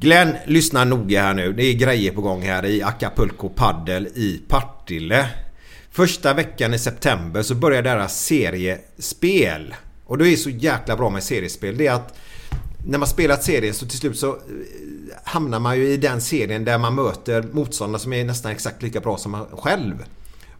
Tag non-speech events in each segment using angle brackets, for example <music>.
Glenn, lyssna noga här nu. Det är grejer på gång här i Acapulco Paddel i Partille. Första veckan i september så börjar deras seriespel. Och det är så jäkla bra med seriespel. Det är att när man spelat serien så till slut så eh, hamnar man ju i den serien där man möter motståndare som är nästan exakt lika bra som man själv.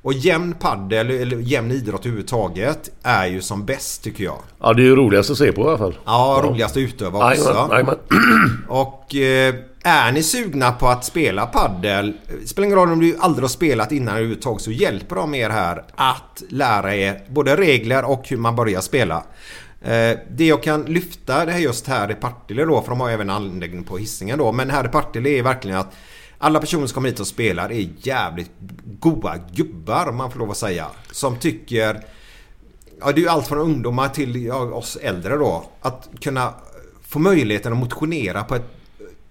Och jämn paddel eller jämn idrott överhuvudtaget är ju som bäst tycker jag. Ja, det är ju roligast att se på i alla fall. Ja, roligast att utöva också. Jajamän. <clears throat> Och eh, är ni sugna på att spela paddel, spelar ingen roll om du aldrig har spelat innan överhuvudtaget så hjälper de er här att lära er både regler och hur man börjar spela. Eh, Det jag kan lyfta det här just här i Partille då, för de har även anläggning på Hisingen då. Men här i Partille är verkligen att alla personer som kommer hit och spelar är jävligt goa gubbar om man får lov att säga. Som tycker Ja, det är ju allt från ungdomar till ja, oss äldre då. Att kunna få möjligheten att motionera på ett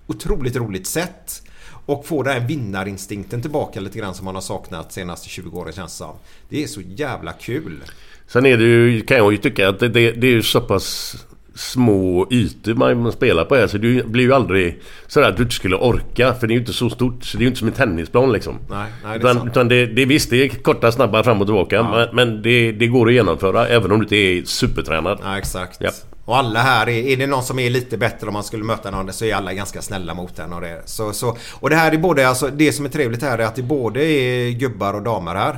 otroligt roligt sätt. Och få den här vinnarinstinkten tillbaka lite grann som man har saknat senaste 20 åren känns det som. Det är så jävla kul. Sen är det ju, kan jag ju tycka att det, det, det är ju så pass små ytor man, spelar på här så det blir ju aldrig sådär att du inte skulle orka för det är ju inte så stort så det är ju inte som en tennisplan liksom. Nej, nej det är Utan, utan det, det, visst det är korta snabba fram och tillbaka men, men det, det går att genomföra även om du inte är supertränad. Ja, exakt. Ja. Och alla här, är, är det någon som är lite bättre om man skulle möta någon så är alla ganska snälla mot den och det. Så, så, och det här är både, alltså det som är trevligt här är att det både är gubbar och damer här.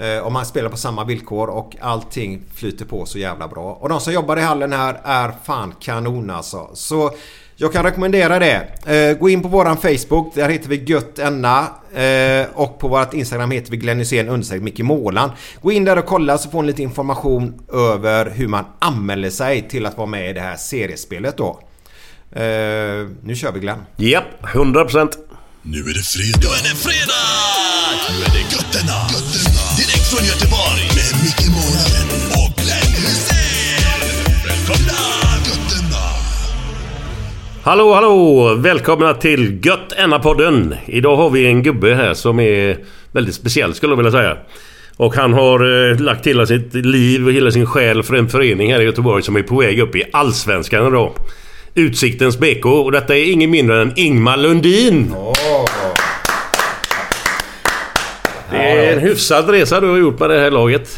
Eh, och man spelar på samma villkor och allting flyter på så jävla bra. Och de som jobbar i hallen här är fan kanon alltså. Så jag kan rekommendera det. Eh, gå in på våran Facebook. Där heter vi Gött Enna. Eh, och på vårt Instagram heter vi Glenn Hysén understreck Micke Målan. Gå in där och kolla så får ni lite information över hur man anmäler sig till att vara med i det här seriespelet då. Nu kör vi Glenn. Japp, 100%. Nu är det fredag. Nu är det fredag! Nu är det Götterna. Från Göteborg. Med Micke Månaden och Glenn Hysén. Välkomna! Götterna. Hallå hallå! Välkomna till Gött Enna-podden! Idag har vi en gubbe här som är väldigt speciell skulle jag vilja säga. Och han har eh, lagt hela sitt liv och hela sin själ för en förening här i Göteborg som är på väg upp i Allsvenskan idag. Utsiktens BK och detta är ingen mindre än Ingmar Lundin! Det är en hyfsad resa du har gjort med det här laget.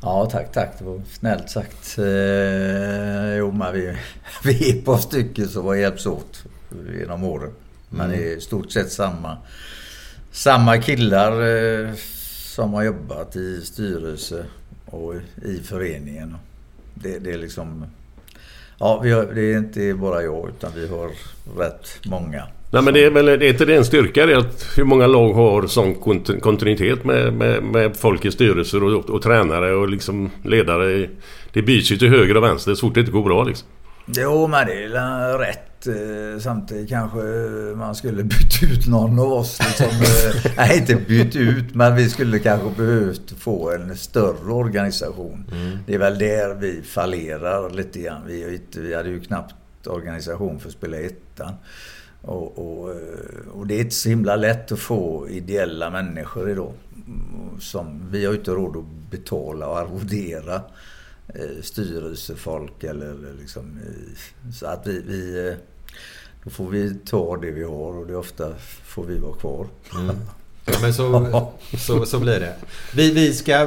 Ja, tack, tack. Det var snällt sagt. Eh, jo, men vi, <laughs> vi är ett par stycken som har hjälpts åt genom åren. Men det är i stort sett samma, samma killar eh, som har jobbat i styrelse och i föreningen. Det, det är liksom... Ja, har, det är inte bara jag utan vi har rätt många. Nej men det är väl det är inte det en styrka det att hur många lag har sån kont- kontinuitet med, med, med folk i styrelser och, och tränare och liksom ledare. Det byts ju till höger och vänster så fort det inte går bra liksom. Jo, men det är rätt. Eh, Samtidigt kanske man skulle bytt ut någon av oss. Liksom, <laughs> eh, nej, inte bytt ut, men vi skulle kanske behövt få en större organisation. Det är väl där vi fallerar lite grann. Vi, vi hade ju knappt organisation för att spela i ettan. Och, och, eh, och det är inte så himla lätt att få ideella människor idag. Som, vi har ju inte råd att betala och arvodera eh, styrelsefolk eller, eller liksom... eh, Så att vi, vi... eh, Då får vi ta det vi har och det ofta får vi vara kvar. <laughs> Ja, men så, så, så blir det. Vi, vi ska...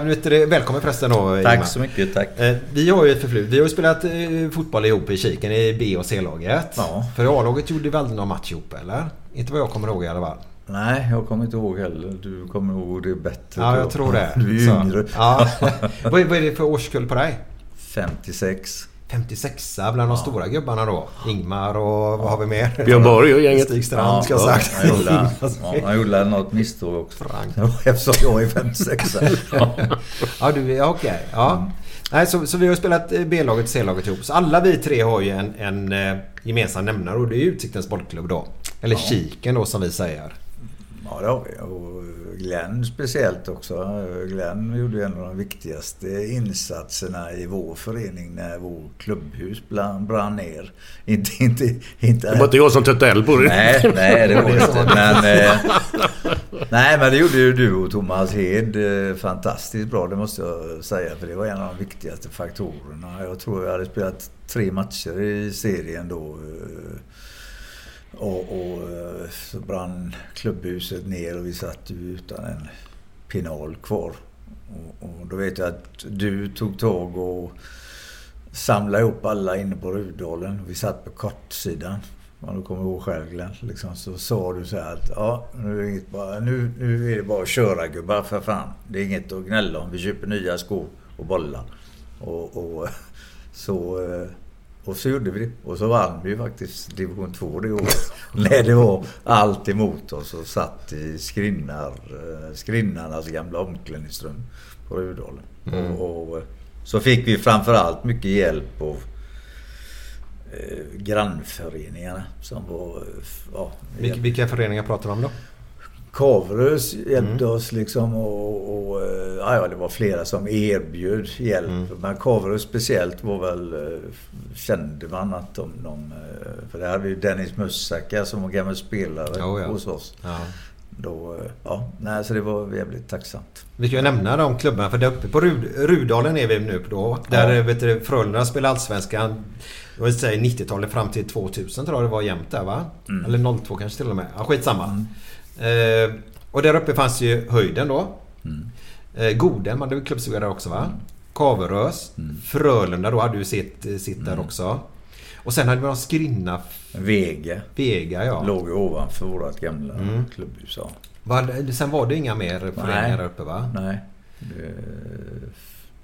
Välkommen förresten då. Tack så mycket, tack. Eh, Vi har ju ett förflutet. Vi har ju spelat eh, fotboll ihop i Kiken i B och C-laget. Ja. För A-laget gjorde vi aldrig någon match ihop eller? Inte vad jag kommer ihåg i alla fall. Nej, jag kommer inte ihåg heller. Du kommer ihåg det bättre. Ja, jag tror det. <laughs> Du är Så. yngre. Ja. <laughs> vad, är, vad är det för årskull på dig? 56. 56 bland de stora gubbarna då. Ingmar och vad har vi mer? Björn Borg och gänget. Stig Strand ska jag ha sagt. Han gjorde, <laughs> ja, något misstag också. Eftersom jag är 56. <laughs> Ja, du är okej. Ja. Nej, så, så vi har spelat eh, B-laget och C-laget ihop. Så alla vi tre har ju en, en eh, gemensam nämnare och det är Utsiktens bollklubb då. Eller Kiken då som vi säger. Ja, det har vi. Och Glenn speciellt också. Glenn gjorde en av de viktigaste insatserna i vår förening när vår klubbhus brann, ner. <laughs> Inte, inte, inte... Det var inte jag som tötte eld på det. Nej, nej det var det inte. <laughs> Men, eh, nej, men det gjorde ju du och Thomas Hed eh, fantastiskt bra, det måste jag säga. För det var en av de viktigaste faktorerna. Jag tror jag hade spelat tre matcher i serien då. Och, och eh, så brann klubbhuset ner och vi satt ju utan en pinal kvar. Och, och då vet jag att du tog tag och samlade ihop alla inne på Rudalen. Vi satt på kortsidan. Om du kommer ihåg själv Glenn. Liksom, så sa du så här att ja, nu är, det inget bara, nu, nu är det bara att köra gubbar för fan. Det är inget att gnälla om. Vi köper nya skor och bollar. Och, och, <laughs> så, eh, och så gjorde vi det. Och så vann vi faktiskt division 2 det året. <laughs> När det var allt emot oss och satt i skrinnar, eh, skrinnarnas gamla omklädningsrum på Rudalen. Och, och så fick vi framförallt mycket hjälp av eh, grannföreningarna som var... eh, Ja, Vilka, vilka föreningar pratar vi om då? Kaverös hjälpte oss liksom och, och eh, ja, det var flera som erbjöd hjälp. Men Kaverös speciellt var väl, eh, kände man att de, de eh, för där hade vi ju Dennis Musaka som var gammal spelare Ja, ja. hos oss. Ja. Då, ja, nej, så det var jävligt tacksamt. Vi kan ju nämna de klubbarna för där uppe på Rud, Rudalen är vi nu då. Där Ja. vet du, Frölunda spelar Allsvenskan. Jag säga 90-talet fram till 2000 tror jag det var jämnt där va? Eller 02 kanske till och med. Ja, skitsamma. Eh, och där uppe fanns ju Höjden då. Eh, Goden hade vi klubbstuga där också va? Kaverös. Frölunda då hade ju sitt, sitt där också. Och sen hade vi någon skrinna Vega Vega ja. låg ju ovanför vårt gamla klubbhus. Ja. Var, sen var det inga mer föreningar där uppe va? Nej, det,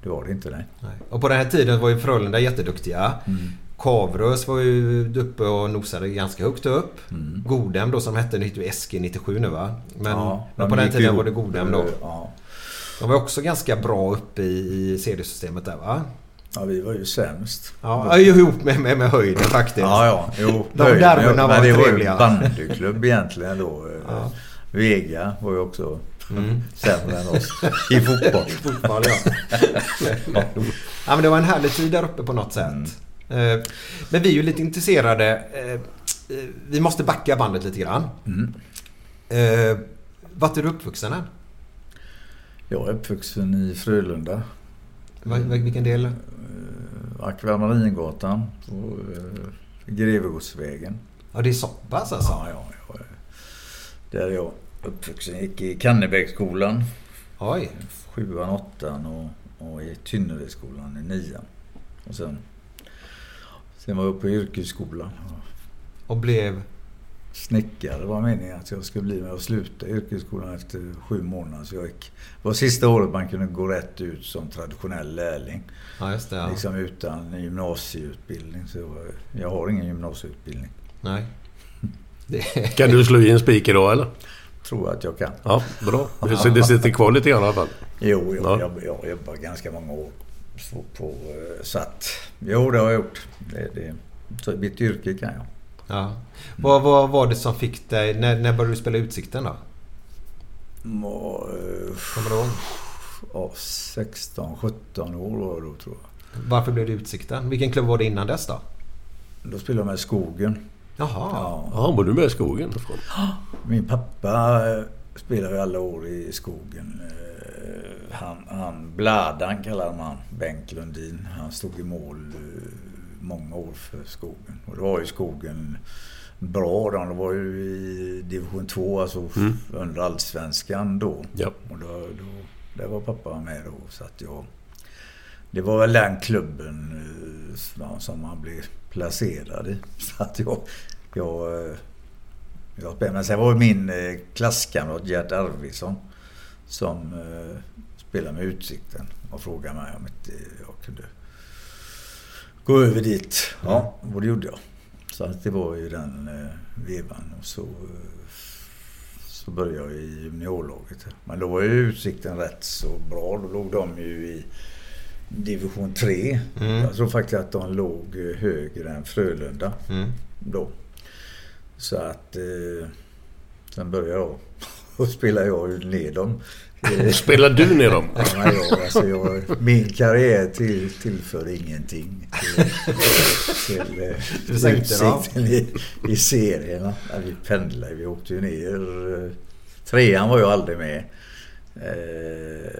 det var det inte nej. Nej. Och på den här tiden var ju Frölunda jätteduktiga. Mm. Kavrös var ju uppe och nosade ganska högt upp. Mm. Godem då som hette, det SG 97 nu va? Men, Ja, men på den tiden var det Godem då. Ja. De var också ganska bra uppe i, i seriesystemet där va? ja, vi var ju sämst. Ja, ihop med, med, med höjden faktiskt. Ja, ja. Jo, De derbyna var det var ju trevliga. bandyklubb egentligen då. <laughs> Vega var ju också sämre än oss <laughs> i fotboll. Fotboll <laughs> ja. ja men det var en härlig tid där uppe på något sätt. Mm. Eh, Men vi är ju lite intresserade. eh, eh, Vi måste backa bandet lite grann. Mm. Vart är du uppvuxen än? Jag är uppvuxen i Frölunda. Vilken del? Akva Maringatan på eh, Grevegodsvägen. Ja det är så pass alltså? Ja, ja, ja. Där är jag uppvuxen. Gick i Kannebäcksskolan. Oj. Sjuan, åttan och, och i Tynneredsskolan i nian. Och sen, sen var jag på yrkesskolan. Och blev... Snickare var meningen att jag skulle bli med och sluta yrkesskolan efter sju månader. Så jag gick, det var sista året man kunde gå rätt ut som traditionell lärling. Ja just det. Ja. Liksom utan gymnasieutbildning. Så jag, jag har ingen gymnasieutbildning. Nej. <laughs> Det, Kan du slå i en spik idag eller? Tror att jag kan. Ja, bra. Så det sitter kvar lite grann i alla fall. Jo, jag, Ja. jag, jag har jobbat ganska många år så på, eh, så att, jo det har jag gjort. Det, det, så mitt yrke kan jag. ja. Vad, vad var det som fick dig... När, när började du spela Utsikten då? Och, eh, Kommer du ihåg? ja, 16, 17 år var det då tror jag. Varför blev det Utsikten? Vilken klubb var det innan dess då? Då spelade jag med Skogen. Jaha. Ja. Ja, var du med i skogen? Min pappa eh, spelade alla år i skogen. Eh, Han, han Bladan kallade man Bengt Lundin. Han stod i mål eh, många år för skogen. Och det var ju skogen bra då. Det var ju i division 2, alltså Mm. under allsvenskan då. Ja. Och då, då, där var pappa med då. Så att jag, det var väl den klubben eh, som- han blev placerad i. <laughs> Så att jag, jag, jag. Men sen var det min klasskamrat Gert Arvidsson som eh, spelade med Utsikten och frågade mig om inte jag kunde gå över dit. Ja, och det gjorde jag. Så att det var ju den eh, vevan. Och så, så började jag i juniorlaget. Men då var ju Utsikten rätt så bra. Då låg de ju i division 3. Mm. Jag tror faktiskt att de låg eh, högre än Frölunda Mm. då. Så att... Eh, sen började jag och spelade jag ju ner dem. <laughs> Spelar du ner dem? Ja, men jag, alltså jag, min karriär till, tillför ingenting till, till eh, dem? utsikten i, i serierna. Ja, vi pendlade, vi åkte ju ner. eh, Trean var jag aldrig med. Eh,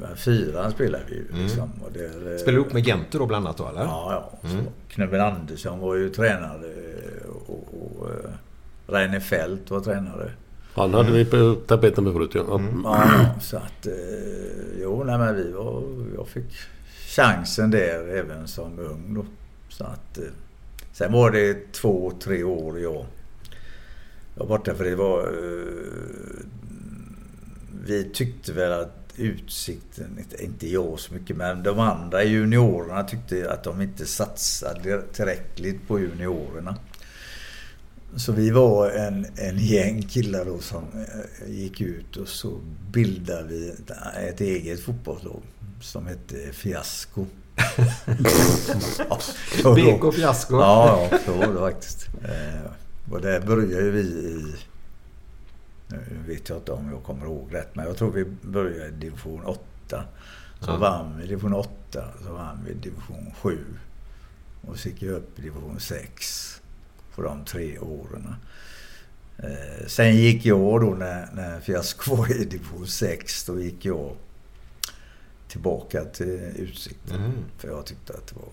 men fyran spelade vi ju. Liksom, och där, eh, Spelar du ihop med Gento då bland annat då eller? Ja, ja. Mm. Knubben Andersson var ju tränare och, och eh, Reine Fält var tränare. Han hade vi på tapeten med förut, ja. ja. Ja, så att... Eh, jo, nej men vi var... Jag fick chansen där även som ung då. Så att... Eh, sen var det två, tre år jag var borta för det var... Eh, vi tyckte väl att Utsikten, inte jag så mycket, men de andra juniorerna tyckte att de inte satsade tillräckligt på juniorerna. Så vi var en, en gäng killar då som eh, gick ut och så bildade vi ett, ett eget fotbollslag som hette Fiasko. <laughs> Ja, BK Fiasko. Ja, ja, så var det faktiskt. Eh, och där började vi i... Nu vet jag inte om jag kommer ihåg rätt, men jag tror vi började i division 8. Så Ja. vann vi division 8, så vann vi division 7. Och så gick jag upp i division 6 på de tre åren. Eh, sen gick jag då när, när Fiasko var i division 6, då gick jag tillbaka till Utsikten. Mm. För jag tyckte att det var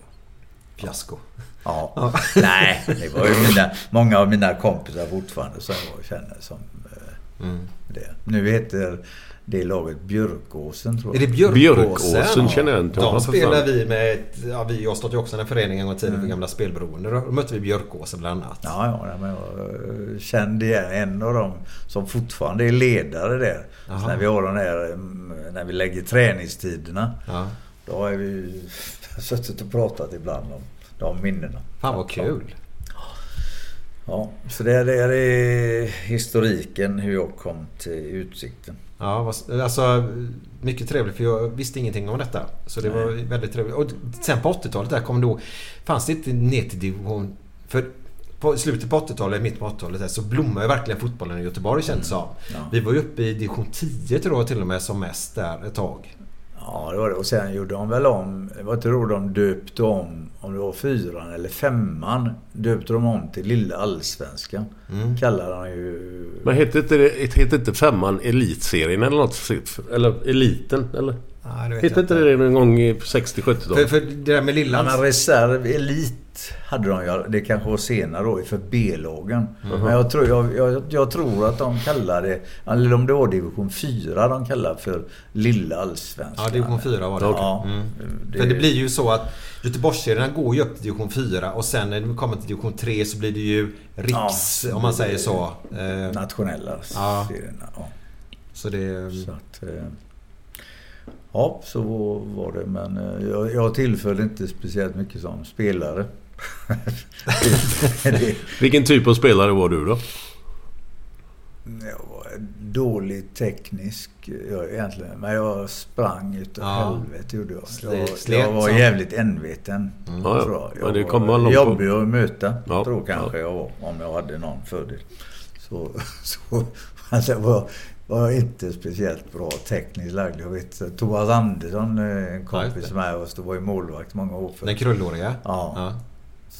Fiasko. Ja. <laughs> Nej, det var ju mina, många av mina kompisar fortfarande som jag känner som eh, Mm. det. Nu heter det laget Björkåsen tror Är jag. det Björkåsen? Björkåsen känner jag inte. Ja, De spelar vi med, ett- ja vi har stått ju också i en förening en gång i tiden Mm. för gamla spelberoende. Då mötte vi Björkåsen bland annat. Ja, ja, men jag eh, kände igen en av dem som fortfarande är ledare där. När vi har de där, mm, när vi lägger träningstiderna. Ja. Då har vi <laughs> suttit och pratat ibland om de minnena. Fan vad kul. Ja, så det, det är historiken hur jag kom till Utsikten. Ja, alltså mycket trevligt för jag visste ingenting om detta. Så det var väldigt trevligt. Och sen på 80-talet där kom då... Fanns det inte ner till division... För på slutet på 80-talet, mitt på 80-talet där, så blommade ju verkligen fotbollen i Göteborg känns det som. Ja. Vi var ju uppe i division 10 tror jag till och med som mest där ett tag. Ja, det var det. Och sen gjorde de väl om, det var inte då de döpte om, om det var fyran eller femman, döpte de om till Lilla Allsvenskan. Mm. Kallade de ju... Men hette inte, det, hette inte femman Elitserien eller något? Eller Eliten? Eller? Nej, det vet Hette jag inte det någon gång i För, 60-70-talet? för det där med lilla... Ja, men reserv, elit hade de ju. Det kanske var senare då för B-lagen. Mhm. Men jag tror, jag, jag, jag tror att de kallade, eller om det var division 4 de kallade för Lilla Allsvenskan. Ja, division 4 var det. Ja, Mm. det- För det blir ju så att Göteborgsserierna går ju upp till division 4 och sen när vi kommer till division 3 så blir det ju Riks, Ja, om man det- säger så. Eh, Nationella Ja. serierna. Ja. Så det... Så att, eh, ja, så var det. Men eh, jag, jag tillförde inte speciellt mycket som spelare. <laughs> Vilken typ av spelare var du då? jag var dålig teknisk jag, egentligen. Men jag sprang utav Ja. helvete gjorde jag. Jag, slet jag var som- jävligt enveten. Ja, ja. tror jag. Ja, Jag det var kommer man långt på. jobbig att möta. Ja, Tror kanske ja. jag var. Om jag hade någon fördel. Så, <laughs> så alltså, var, var jag inte speciellt bra tekniskt lagd. Jag vet Thomas Andersson, eh, en kompis med oss, det var ju målvakt många år för. Den krullhåriga? Ja.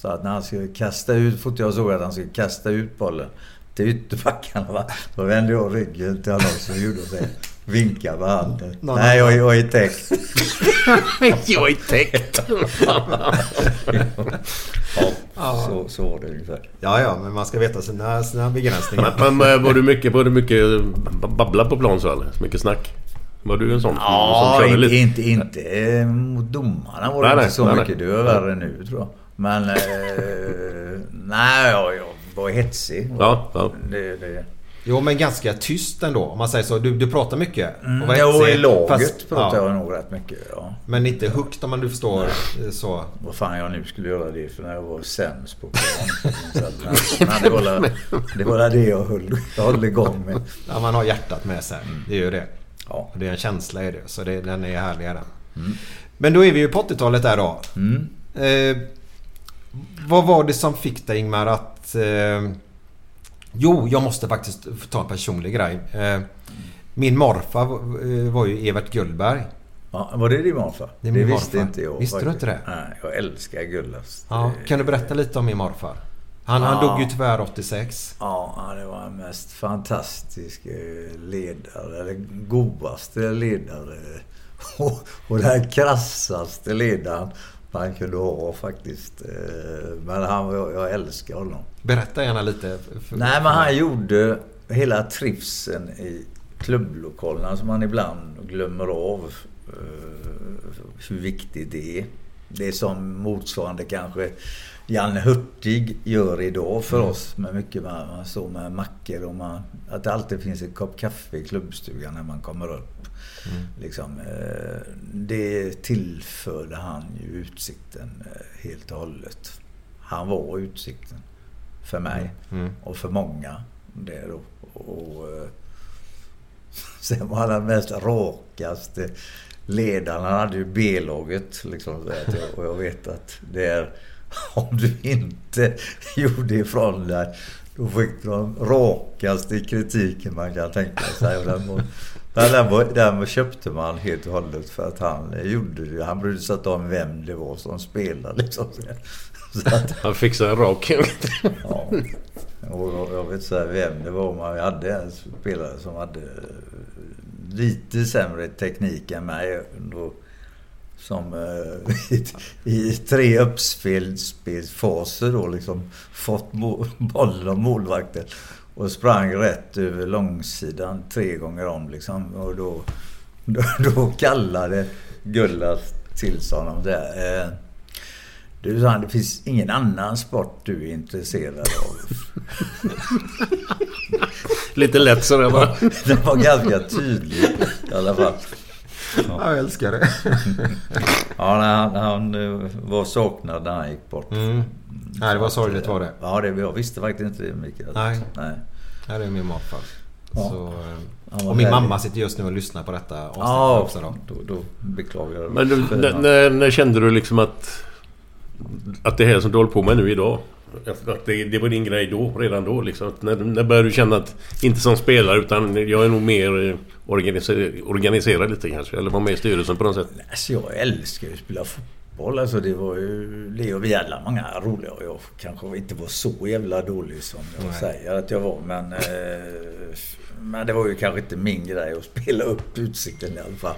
Så att när han skulle kasta ut, fort jag såg att han skulle kasta ut bollen till ytterbackarna. Va? Då vände jag ryggen till honom så gjorde det. Vinkade med handen. Nå, Nej, jag, jag är täckt. <laughs> jag är täckt! Ja, så, så var det ungefär. Ja, ja, men man ska veta sina, sina begränsningar. Men, men var du mycket, var du mycket babbla på plan så eller? Så mycket snack? Var du en sån Ja, som inte, lite? inte, inte eh, mot domarna var det Nej, inte nej, så nej, mycket. nej. Det är värre nu tror jag. Men... Eh, nej, jag, jag var hetsig. Ja, ja. Det, det. Jo, men ganska tyst ändå. Om man säger så. Du, du pratar mycket. och var Mm, jo, i hetsig, laget fast- pratar ja, jag nog rätt mycket. Ja. Men inte högt om man du förstår. eh, Så. Vad fan jag nu skulle göra det för när jag var sämst på plan. Men, <laughs> men det var la- det var det jag höll, jag höll igång med. Ja, man har hjärtat med sig. Det är ju det. Ja. Det är en känsla i det. Så det, den är härligare. Men då är vi ju på 80-talet där då. Mm. Eh, vad var det som fick dig Ingmar att... Eh, jo, jag måste faktiskt ta en personlig grej. Eh, min morfar eh, var ju Evert Gullberg. Ja, var det din morfar? Det Det, visste morfar. inte jag. Visste du faktiskt. inte det? Nej, jag älskar Gullas. Ja, kan du berätta lite om min morfar? Han, han Ja. dog ju tyvärr 86. Ja, det var den mest fantastiska ledare, eller godaste ledare. Och, <laughs> och den krassaste ledaren man kunde ha faktiskt. Eh, Men han, jag älskar honom. Berätta gärna lite. Nej, men han gjorde hela trivseln i klubblokalerna som man ibland glömmer av. eh, Hur viktigt det är. Det som motsvarande kanske Janne Hurtig gör idag för oss med mycket med, man står med mackor och man, att det alltid finns en kopp kaffe i klubbstugan när man kommer upp. Liksom, eh, det tillförde han ju utsikten eh, helt och hållet. Han var utsikten för mig Mm. och för många. Det då. Och, eh, <laughs> sen var han den mest rakaste ledaren. Han hade ju B-laget. Liksom, och jag vet att det är... <laughs> Om du inte <laughs> gjorde ifrån dig då fick du den rakaste kritiken man kan tänka sig. Och Den, var, den, var, den köpte man helt och hållet för att han gjorde det. Han brydde sig inte om vem det var som spelade. Liksom. Så att, <laughs> Han fixade en rak. Ja. Och jag- vet inte vem det var, jag hade en spelare som hade lite sämre teknik än mig. Då, som eh, <laughs> i, i tre uppspelsfaser då liksom fått bollen av målvakten och sprang rätt över långsidan tre gånger om liksom. Och då, då, då kallade Gullas till honom där. Eh, du sa han, det finns ingen annan sport du är intresserad av. Lite lätt sådär bara. <laughs> Det var ganska tydligt i alla fall. Ja, jag älskar det. <laughs> Ja, han, han eh, var saknad när han gick bort. Mm. Nej, det var sorgligt var det. Ja, det, jag visste faktiskt inte det Mikael. Nej. nej. Här är min morfar. Ja. Så, eh, och min mamma sitter just nu och lyssnar på detta avsnitt Ja, också då. då, då beklagar jag. Men du, För- när, när, när kände du liksom att... Att det här som du håller på med nu idag... Att det, det var din grej då, redan då liksom. Att När, när började du känna att... Inte som spelare utan jag är nog mer eh, organiserad, organiserad lite kanske. Eller var med i styrelsen på något sätt. Alltså jag älskar ju att spela fotboll. Alltså det var ju... Det och vi hade många roliga och jag kanske inte var så jävla dålig som jag Nej. säger att jag var. Men, eh, men det var ju kanske inte min grej att spela upp Utsikten i alla fall.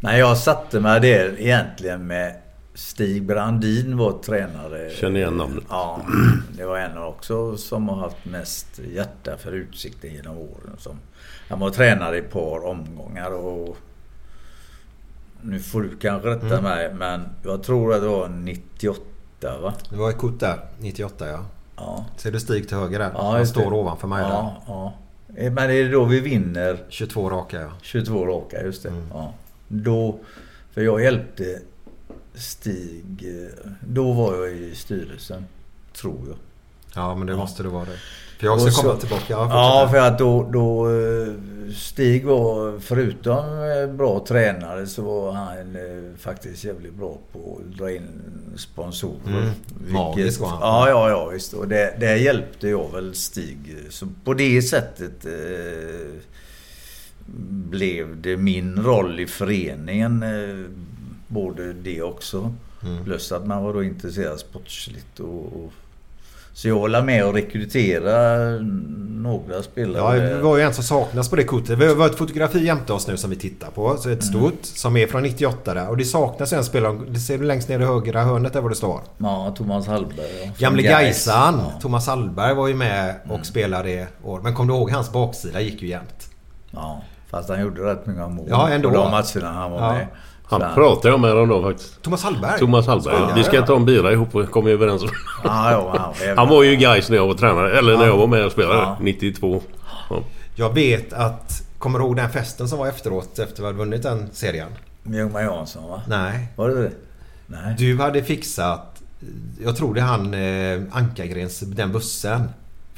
Nej, jag satte mig där egentligen med Stig Brandin var tränare. Känner igen namnet. Ja, det var en också som har haft mest hjärta för Utsikten genom åren. Som, han var tränare i ett par omgångar och nu får du kanske rätta Mm. mig men jag tror att det var 98 va? Det var ett kort där, 98 ja. Ja. Ser du Stig till höger där? Ja, Han just det. står ovanför mig där. Ja, ja. Eh, Men det är då vi vinner 22 raka ja. 22 raka, just det. Mm. Ja. Då, för jag hjälpte Stig, eh, då var jag i styrelsen, tror jag. Ja men det måste du vara det. För jag ska Och så- komma tillbaka. Ja, Ja, för att då, då eh, Stig var förutom eh, bra tränare så var han faktiskt jävligt bra på att dra in sponsorer. Mm. Magisk var han. Ja, ja, ja visst. Och det, det hjälpte jag väl Stig. Så på det sättet eh, blev det min roll i föreningen. Eh, både det också. Plus att man var då intresserad sportsligt. Och, och, så jag var med och rekrytera några Ja, spelare. det var ju en som saknas på det kortet. Vi har ett fotografi jämte oss nu som vi tittar på. Så ett stort som är från 98 där. Och det saknas en spelare. Det ser du längst ner i högra hörnet där vad det står. Ja, Thomas Hallberg. Ja, Gamle Gais. Gaisan. Ja. Thomas Hallberg var ju med och spelade i år. Men kom du ihåg hans baksida gick ju jämnt. ja, fast han gjorde rätt många mål Ja, ändå. på de matcherna han var Ja. med. Han Så pratade jag med häromdagen faktiskt. Thomas Hallberg. Thomas Hallberg. Skojar Vi ska ta en bira ihop och komma överens om. Ja, ja, han, var Han var ju guys när jag var tränare. Eller när jag var med och spelade. Ja. 92. Ja. Jag vet att... Kommer du ihåg den festen som var efteråt efter vi hade vunnit den serien? Ljungman Jansson va? Nej. Var det det? Nej. Du hade fixat... Jag tror det är han eh, Ankargrens, den bussen.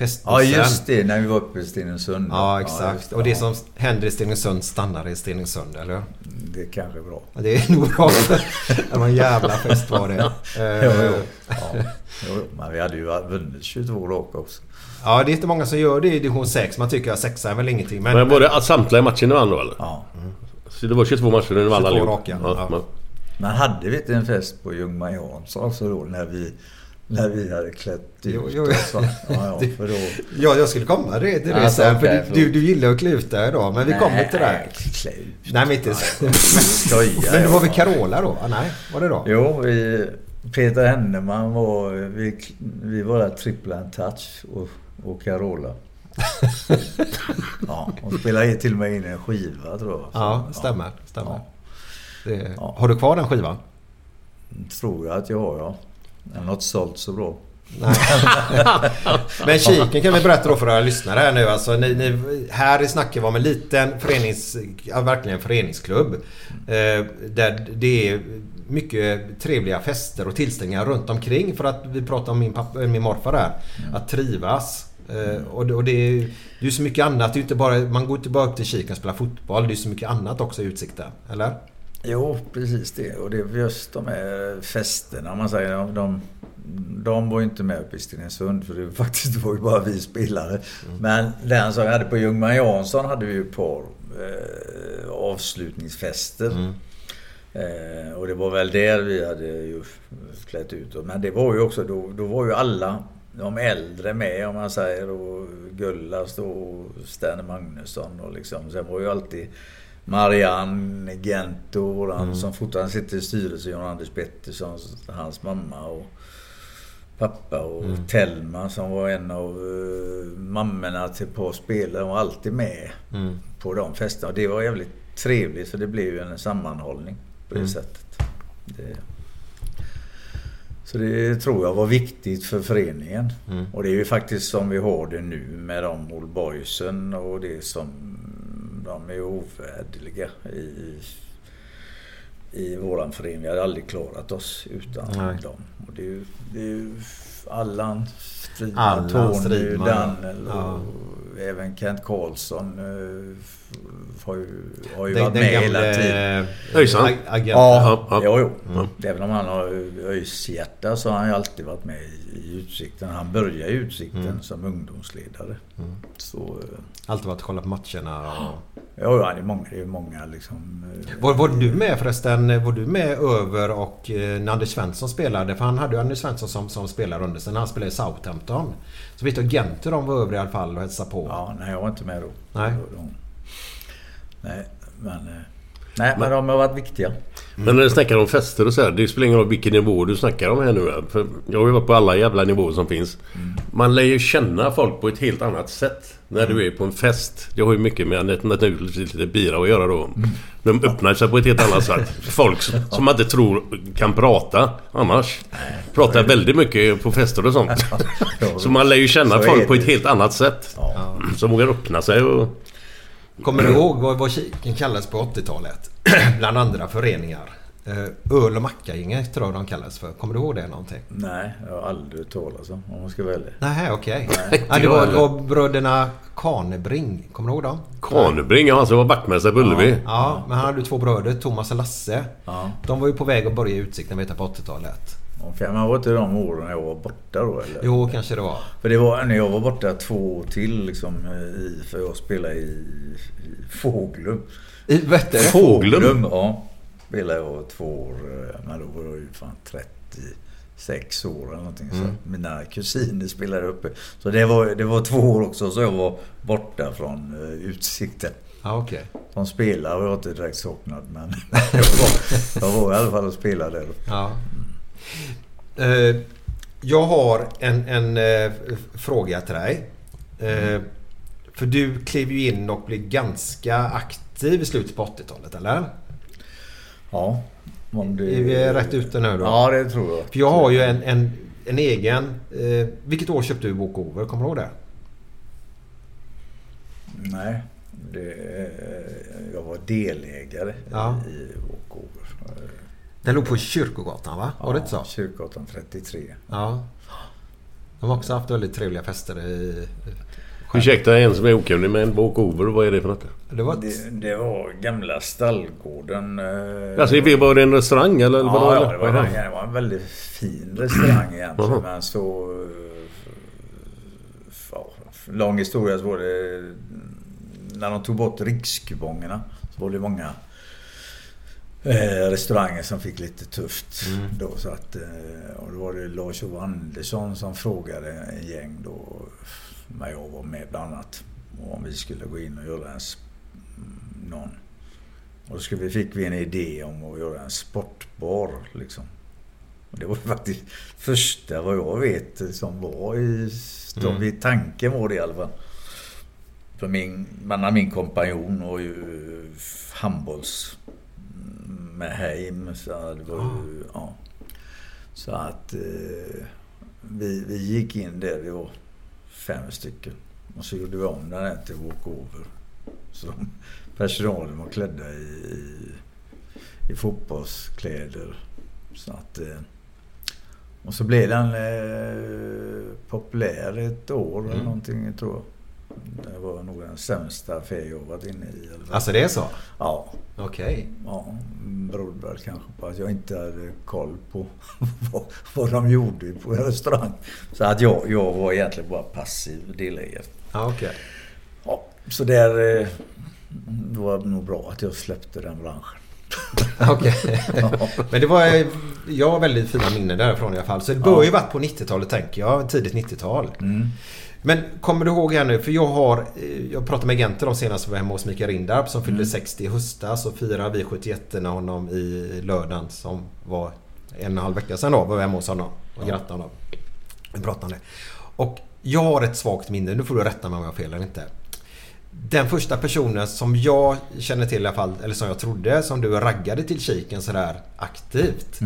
Festbussen. Ja, just det. När vi var uppe i Stenungsund. Ja, exakt. just och det Ja, som händer i Stenungsund stannar i Stenungsund, eller hur? Det kanske är bra. Ja, Det är nog bra. det var en jävla fest var det. <laughs> Eh, Jo, jo. Ja, jo. Men vi hade ju vunnit 22 raka också. Ja, det är inte många som gör det i division 6. Man tycker att sexa är väl ingenting. Men, Men var det samtliga matcher ni vann då eller? Ja. Så det var 22 matcher ni vann 22 allihop? raka, ja. men- Men hade vi inte en fest på Ljungman Jansson också då när vi, när vi hade klätt ut Jo, jo. oss? va? Ja, ja, <laughs> för då... ja, jag skulle komma det, det Alltså, sen. okej, för du, du, du gillar att klä ut dig idag. Men vi kommer till det. Nej, klä ut. Nej, men inte... <laughs> Skojar men jag var bara. Carola då? Ah, nej, var det då? Jo, vi, Peter Henneman var... Vi, vi var där Triple and Touch och, och Carola. <laughs> ja, och spelade till och med in en skiva tror jag. Ja, stämmer. stämmer. Ja. Det. Har du kvar den skivan? Tror jag att jag har, ja. Den har inte sålt så bra. <laughs> Men Kiken kan vi berätta då för våra lyssnare här nu. Alltså, ni, ni, här snackar vi om en liten förenings... Ja, verkligen en föreningsklubb. Eh, där det är mycket trevliga fester och tillställningar runt omkring. För att vi pratar om min, pappa, min morfar där. Att trivas. Eh, och det, och det, är, det är så mycket annat. Det är inte bara, man går inte bara upp till Kiken och spelar fotboll. Det är så mycket annat också i Utsikten. Eller? Jo, precis det. Och det är just de här festerna, om man säger. De, de, de var ju inte med uppe i Stenungsund för det <laughs> faktiskt var ju bara vi spelare. Men den som vi hade på Ljungman Jansson hade vi ju ett par eh, avslutningsfester. Eh, och det var väl där vi hade ju klätt ut. Men det var ju också, då, då var ju alla de äldre med om man säger. Och Gullas och Sterne Magnusson och liksom. Sen var ju alltid Marianne Gento, våran, som fortfarande sitter i styrelsen, John Anders Pettersson, hans mamma och pappa och Telma som var en av uh, mammorna till ett par spelare. Hon var alltid med på de festerna. Och det var jävligt trevligt för det blev ju en sammanhållning på det sättet. Det, så det tror jag var viktigt för föreningen. Och det är ju faktiskt som vi har det nu med de Old Boysen och det som de är ovärderliga i, i våran förening. Vi hade aldrig klarat oss utan Nej. dem. Och det är ju, det är ju Allan Stridman, Allan Tony Stridman, Dannel och ja. även Kent Karlsson eh, har ju, har ju Den, varit den med hela tiden. Öjsan. ag- Agenten. Ja, Ja, jo, ja. jo. Även om han har öjshjärta så har han ju alltid varit med i, Utsikten. Han började i Utsikten som ungdomsledare. Så, eh, Alltid varit och kollat på matcherna. Och... ja, ja, det är många. Det är många liksom. eh, Var, var du med förresten? Var du med över och eh, när Anders Svensson spelade? För han hade ju Anders Svensson som, som spelare under sig när han spelade i Southampton. Så vet du att Gente de var över i alla fall och hälsade på. Ja, nej, jag var inte med då. Nej. Då- Nej, men... eh, Nej, men de har varit viktiga. Men när du snackar om fester och så här, det spelar ingen roll vilken nivå du snackar om här nu. För jag har ju varit på alla jävla nivåer som finns. Man lär ju känna folk på ett helt annat sätt när du är på en fest. Det har ju mycket med naturligtvis lite bira att göra då. De öppnar sig på ett helt annat sätt. <laughs> Folk som man inte tror kan prata annars. Pratar väldigt mycket på fester och sånt. <laughs> Så man lär ju känna folk på ett helt annat sätt. Som vågar öppna sig och... Kommer du ihåg vad, vad Kiken kallades på 80-talet? <clears throat> Bland andra föreningar. Eh, Öl och mackagänget tror jag de kallades för. Kommer du ihåg det någonting? Nej, jag har aldrig hört talas om, om man ska välja. Nej, okej. Nej, Ja, det var och bröderna Kanebring. Kommer du ihåg dem? Kanebring, ja, som var vaktmästare på Ullevi. Ja, men han hade två bröder, Thomas och Lasse. Ja. De var ju på väg att börja i Utsikten vet jag, på 80-talet. Okej, men var inte de åren jag var borta då eller? Jo, kanske det var. För det var när jag var borta två år till liksom, eh, i, för jag spelade i, i Fåglum. I, du? Fåglum? ja. spelade jag två år. eh, Men då var jag ju fan 36 år eller någonting. Så att mina kusiner spelade uppe. Så det var, det var två år också så jag var borta från eh, Utsikten. Ja, okej. Som spelare var jag inte direkt saknad men <laughs> jag var, jag var i alla fall och spelade där. Ja. Eh, jag har en, en eh, fråga till dig. Eh, för du klev ju in och blev ganska aktiv i slutet på 80-talet, eller? Ja. Om det... Är vi rätt ute nu då? Ja, det tror jag. För jag har ju en, en, en egen... Eh, vilket år köpte du Walkover? Kommer du ihåg det? Nej. Det, jag var delägare Ja. i Walkover. Den låg på Kyrkogatan va? Var det inte så? Kyrkgatan 33. Ja. De har också haft väldigt trevliga fester i... Ursäkta en som är okunnig men walkover, vad är det för något? Det var ett, Det, det var gamla stallgården. eh, Alltså var det en restaurang eller? Ja, vadå, ja, det var, en, det var en väldigt fin restaurang egentligen. Men så... eh, Ja, lång historia så var det... När de tog bort rikskupongerna så var det många eh, restauranger som fick lite tufft. Då, så att, eh, och då var det Lars-Ove Andersson som frågade en gäng då, när jag var med bland annat, om vi skulle gå in och göra en, någon och då skulle vi, fick vi en idé om att göra en sportbar. Liksom. Och det var faktiskt första vad jag vet som var i. Mm. Mm. Tanken var det i alla fall. För min, min kompanjon var ju handbolls med Heim. Så det var ju, ja. Så att eh, vi, vi gick in där, vi var fem stycken. Och så gjorde vi om den här till walkover. Så personalen var klädda i, i, i fotbollskläder. Så att, eh, och så blev den eh, populär ett år eller Mm. någonting tror jag. Det var nog den sämsta affär jag varit inne i. Eller alltså det är så? Ja, Okej. ja, berodde väl kanske på att jag inte hade koll på <laughs> vad, vad de gjorde på en restaurang. Så att jag, jag var egentligen bara passiv delägare. Ja, okej. Ja, så där eh, det var nog bra att jag släppte den branschen. <laughs> Okej. Men det var... Jag har väldigt fina minnen därifrån i alla fall. Så det bör ju varit på 90-talet tänker jag. Tidigt 90-tal. Mm. Men kommer du ihåg här nu? För jag har... eh, Jag pratade med agenter de senaste var hemma hos Mikael Rindarp som fyllde 60 i höstas. Och firade vi 71 när honom i lördagen som var en och en halv vecka sedan då. Var vi hemma hos honom och grattade honom. Vi pratade om det. Och jag har ett svagt minne. Nu får du rätta mig om jag har fel eller inte. Den första personen som jag känner till i alla fall, eller som jag trodde, som du raggade till kiken sådär aktivt.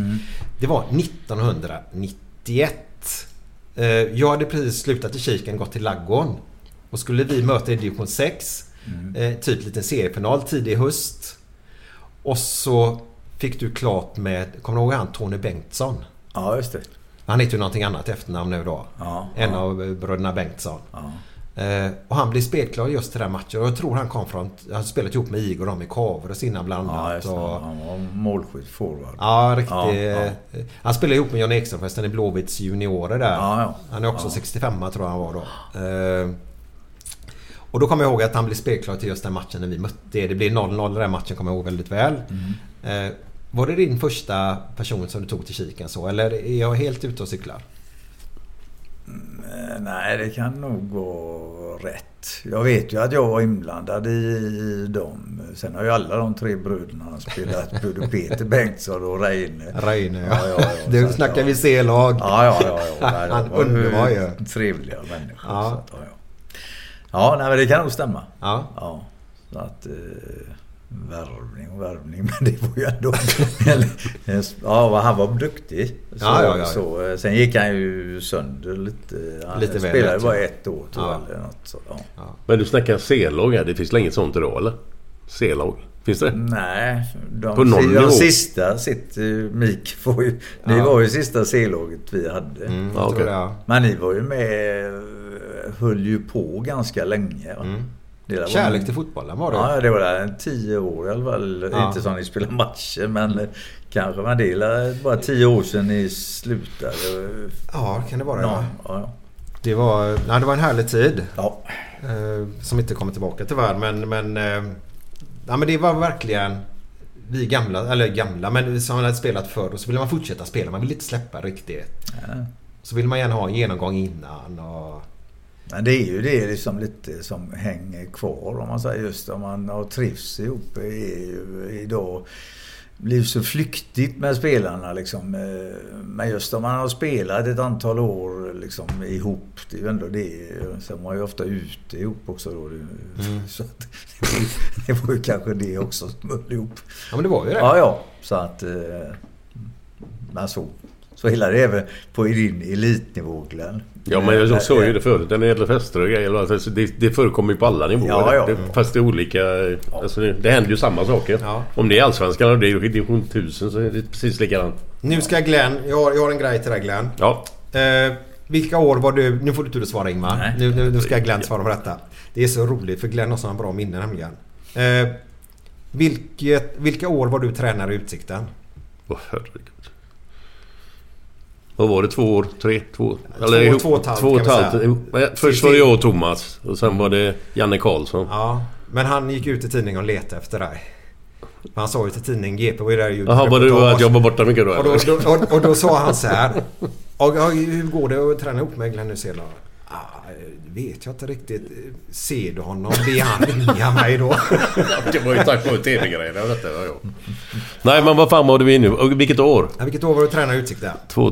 Det var 1991. Eh, Jag hade precis slutat i kiken, gått till Laggon. Och skulle vi möta i division 6. eh, Typ liten seriefinal tidig i höst. Och så fick du klart med, kommer du ihåg han Tony Bengtsson? Ja, just det. Han heter ju någonting annat efternamn nu då. Ja, en ja. av bröderna Bengtsson. Ja. Eh, och han blev spelklar just till den matchen. Och jag tror han kom från... Han spelat ihop med Igor och med Kavres innan bland annat. Ja, och, Han var målskytt forward. Ja, riktigt. Ja, ja. eh, Han spelade ihop med John Ekström förresten i Blåvitts juniorer där. Ja. Han är också Ja. 65 tror jag han var då. Eh, och då kommer jag ihåg att han blev spelklar till just den matchen när vi mötte er. Det blev 0-0 i den matchen kommer jag ihåg väldigt väl. Mm. Eh, var det din första person som du tog till kiken så? Eller är jag helt ute och cyklar? Eh, Nej, det kan nog gå rätt. Jag vet ju att jag var inblandad i dem. Sen har ju alla de tre bröderna spelat. <laughs> Både Peter Bengtsson och Reine. Reine Ja, ja, ja. <laughs> Du Så att, snackar ja. vi C-lag. Ja, ja, ja. ja. <laughs> Han underbar ju. Trevliga människor. Ja. Så att, ja, ja. ja nej, men det kan nog stämma. Ja. Ja, så att... Eh, värvning och värvning, <laughs> men det var ju ändå... <laughs> ja, han var duktig. Så, Ja, ja, ja, ja. Så, eh, sen gick han ju sönder lite. Han Lite spelade bara ett år tror jag. Ja. Eller något, så, ja. Men du snackar C-lag här. Det finns inget sånt idag eller? C-lag. Finns det? Nej, de, På någon de sista sitt... Mik var ju... Ni var ju sista C-laget vi hade. Mm, ja. Men ni var ju med... Höll ju på ganska länge. Va? Mm. Det Kärlek till fotbollen var det. Ja, det var där en tio år i alla fall. Ja. Inte som ni spelar matcher, men kanske. Men det är bara tio år sedan ni slutade. Ja, kan det vara Ja, ja. ja, Det var, nej, det var en härlig tid. ja. Eh, som inte kommer tillbaka tyvärr. Men, men, eh, ja, men det var verkligen... vi gamla, eller gamla, men som hade spelat förr och så vill man fortsätta spela. Man vill inte släppa riktigt. Så vill man gärna ha en genomgång innan och... Men det är ju det liksom lite som hänger kvar om man säger just om man har trivs ihop. är ju idag blir så flyktigt med spelarna liksom. Eh, Men just om man har spelat ett antal år liksom ihop. Det är ju ändå det. Sen var ju ofta ute ihop också då. Mm. <laughs> Så att det, var ju, det var ju kanske det också som höll ihop. Ja men det var ju det. Ja, ja. Så att... eh, Men så. Så hela det väl på din elitnivå Glenn. Ja men jag såg ju det förut när det gäller fester och grejer. Alltså, det, det förekommer ju på alla nivåer. Ja, ja. Det, fast det är olika... Alltså, det, det händer ju samma saker. Ja. Om det är Allsvenskan och det är division 1000 så är det precis likadant. Nu ska Glenn, jag har, jag har en grej till dig Glenn. Ja. Eh, vilka år var du... Nu får inte du svara Ingmar. Nu, nu, nu ska Glenn svara på detta. Det är så roligt för Glenn har sådana bra minnen nämligen. Eh, vilket, vilka år var du tränare i Utsikten? Åh herregud. Vad var det? Två år? Tre? Två? Två, två och ett halvt, två och ett halvt. Först var det jag och Thomas. Och sen var det Janne Karlsson. Ja, men han gick ut i tidningen och letade efter dig. Han sa ju till tidningen GP var ju där och gjorde Jaha, var det reportage. att jag var borta mycket då? Och då, då, och, och då sa han så här. Och, och, hur går det att träna ihop med Glenn Hysén? Ah, vet jag inte riktigt. Ser du honom? Be han ringa mig då. <laughs> Det var ju tack vare TV-grejerna detta. var jag. Nej men vad fan var vi nu? Och vilket år? Ja, vilket år var du tränare i Utsikten? Två...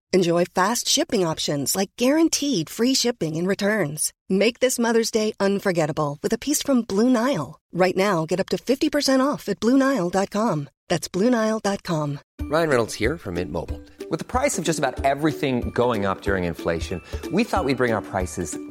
Enjoy fast shipping options like guaranteed free shipping and returns. Make this Mother's Day unforgettable with a piece from Blue Nile. Right now, get up to 50% off at BlueNile.com. That's BlueNile.com. Ryan Reynolds here from Mint Mobile. With the price of just about everything going up during inflation, we thought we'd bring our prices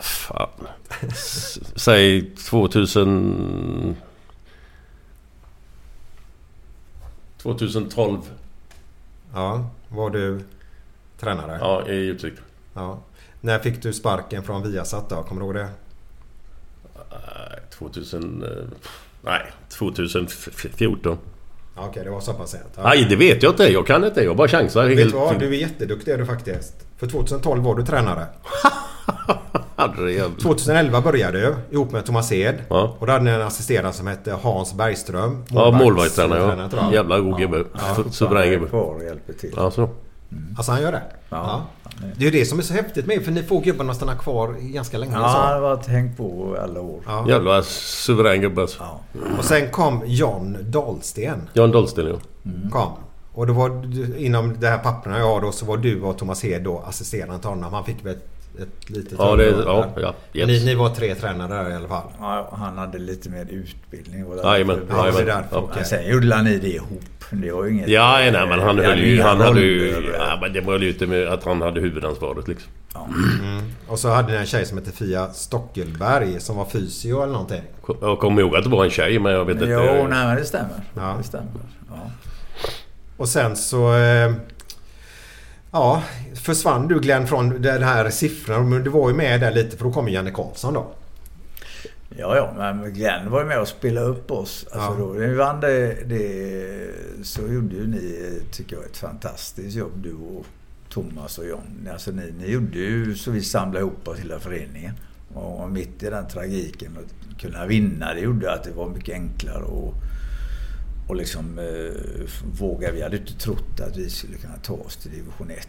fan. Säg 2000... 2012. Ja, var du tränare? Ja, i Utsikt. Ja. När fick du sparken från Viasat då? Kommer du ihåg det? Nej, 2000... eh, Nej, 2014. Ja, Okej, det var så pass sent. Ja. Nej, det vet jag inte. Jag kan inte. Jag bara chansar. Vet du vad? Du är jätteduktig är du faktiskt. För 2012 var du tränare. <laughs> Herrejävlar. 2011 började du ihop med Thomas Hed. Ja. Och då hade ni en assisterande som hette Hans Bergström. Ja, målvaktstränare ja. jag. Jävla god gubbe. Suverän gubbe. kvar och hjälper till. Alltså. Alltså han gör det? Ja. Det är ju det som är så häftigt med för ni får gubbarna att stanna kvar ganska länge. Ja, så. han har varit hängt på alla år. Ja. Jävla suverän gubbe alltså. Ja. Och sen kom John Dahlsten. Jan Dahlsten ja. Kom. Och då var inom de här papperna jag har då så var du och Thomas Hed då assisterande till honom. Han fick väl ett, litet Ja, det, ja, ja. Ni, Yes. ni var tre tränare där i alla fall. Ja, han hade lite mer utbildning. och Jajamän, Ja. Ja. Men sen gjorde ni det ihop. Det var ju inget... Ja, nej, men han höll ju... Han hade ju... Ja, men det var ju lite med att han hade huvudansvaret liksom. Och så hade ni en tjej som hette Fia Stockelberg som var fysio eller någonting. Jag kommer ihåg att det var en tjej men jag vet inte... Jo, nej men det stämmer. Ja. Det stämmer. Ja. Och sen så... Ja, försvann du Glenn från den här siffran. Men du var ju med där lite för då kom ju Janne Karlsson då. Ja, ja, men Glenn var ju med och spelade upp oss. Alltså Ja. då när vi vann det, det så gjorde ju ni, tycker jag, ett fantastiskt jobb du och Thomas och John. Alltså ni, ni gjorde ju så vi samlade ihop oss hela föreningen. Och mitt i den tragiken att kunna vinna, det gjorde att det var mycket enklare och, och liksom eh, våga. Vi hade inte trott att vi skulle kunna ta oss till division 1.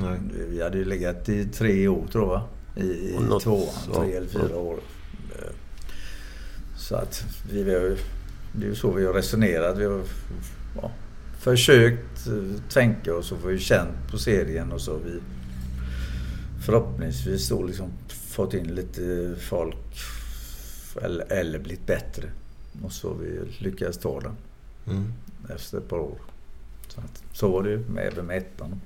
Nej. Vi hade ju legat i tre år tror jag, va? I, i något- tvåan, ja, tre eller fyra år. Eh, Så att vi, vi har ju- det är ju så vi har resonerat. Vi har ja, försökt eh, tänka och så får vi känt på serien och så vi förhoppningsvis då liksom fått in lite folk eller, eller blivit bättre. Och så har vi lyckats ta den Mm. efter ett par år. Så, att, så var det ju med, även med ettan.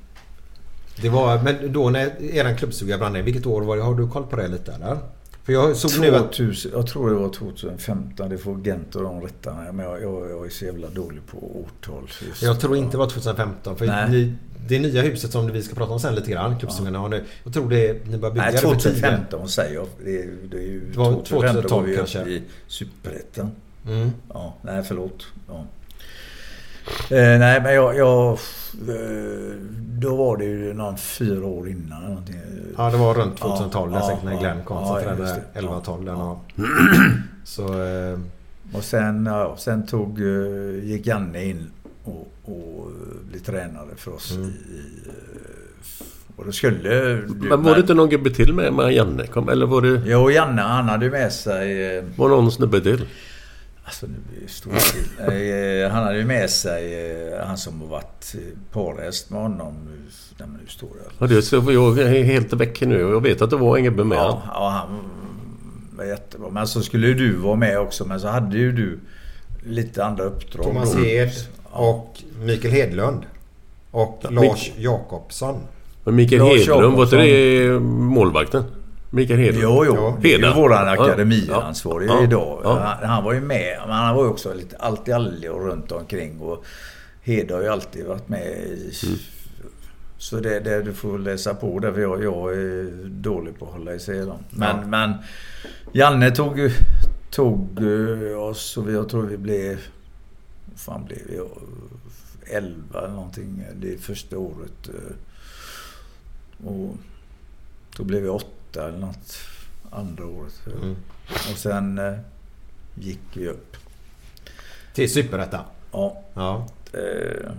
Det var, men då när eran klubbstuga brann ner, vilket år var det? Har du koll på det lite eller? För jag såg nu att... 2000, jag tror det var 2015. Det får Gent och de rätta mig. Men jag, jag, jag är så jävla dålig på årtal. Jag tror inte det var 2015. För ni, det nya huset som vi ska prata om sen lite grann, klubbstugan, nu. Jag tror det ni började bygga Nej, det för tidigt. 2015 säger jag. Det det är ju Det var 2015 då var 2012 vi kanske. i Superettan. Mm. Ja, nej förlåt. Ja. Eh, nej men jag, jag... eh, Då var det ju någon fyra år innan. eller Någonting. Ja, det var runt 2012 Ja, ja, säkert när ja, Glenn kom. ja, så ja, trädde just det. 11-12 den och... Så... Eh, Och sen, ja, sen tog, eh, gick Janne in och, och eh, blev tränare för oss. Mm. I, och då skulle... du- Men var det inte någon gubbe till med, med Janne? Kom, eller var det... Jo, Janne han hade ju med sig... Var någon snubbe till? Alltså nu blir det stor stil. Eh, Han hade ju med sig eh, han som har varit eh, parhäst med honom. Nej men nu står det. Ja, det, så jag är helt väck nu och jag vet att det var gubbe med. Ja, ja, han var jättebra. Men så skulle ju du vara med också. Men så hade ju du lite andra uppdrag. Thomas. Hed och Mikael Hedlund. Och Ja, Lars Jakobsson. Men Mikael Lars Hedlund, var inte det målvakten? Mikael Hedlund? Jo, jo. Det är ju Heda. våran Ja, akademiansvarig ja, idag. Han, han var ju med. Men han var ju också lite allt i allo och runt omkring. Och Hed har ju alltid varit med i... Mm. Så det, det du får läsa på där. För jag, jag är dålig på att hålla isär dem. Men, Ja. men Janne tog, tog eh, oss och vi, jag tror vi blev... Fan blev vi? 11 eller någonting det första året. eh. Och då blev vi åtta eller något andra året. Mm. Och sen eh, gick vi upp. Till Superettan. Ja. Ja. Eh,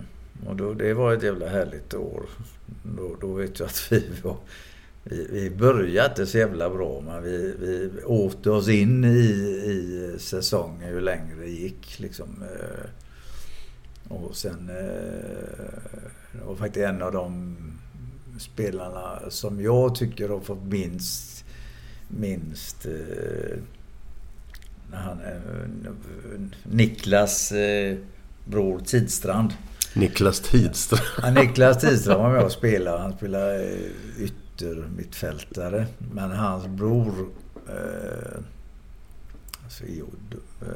och då, det var ett jävla härligt år. Då, då vet jag att vi var... Vi, vi började inte så jävla bra men vi, vi åt oss in i, i säsongen ju längre det gick. Liksom, eh, och sen... Eh, det var faktiskt en av de spelarna som jag tycker har fått minst... Minst... Eh, han, eh, Niklas eh, bror Tidstrand. Niklas Tidstrand. Ja, Niklas Tidstrand var med och spelade. Han spelade eh, yttermittfältare. Men hans bror... Eh, alltså, eh,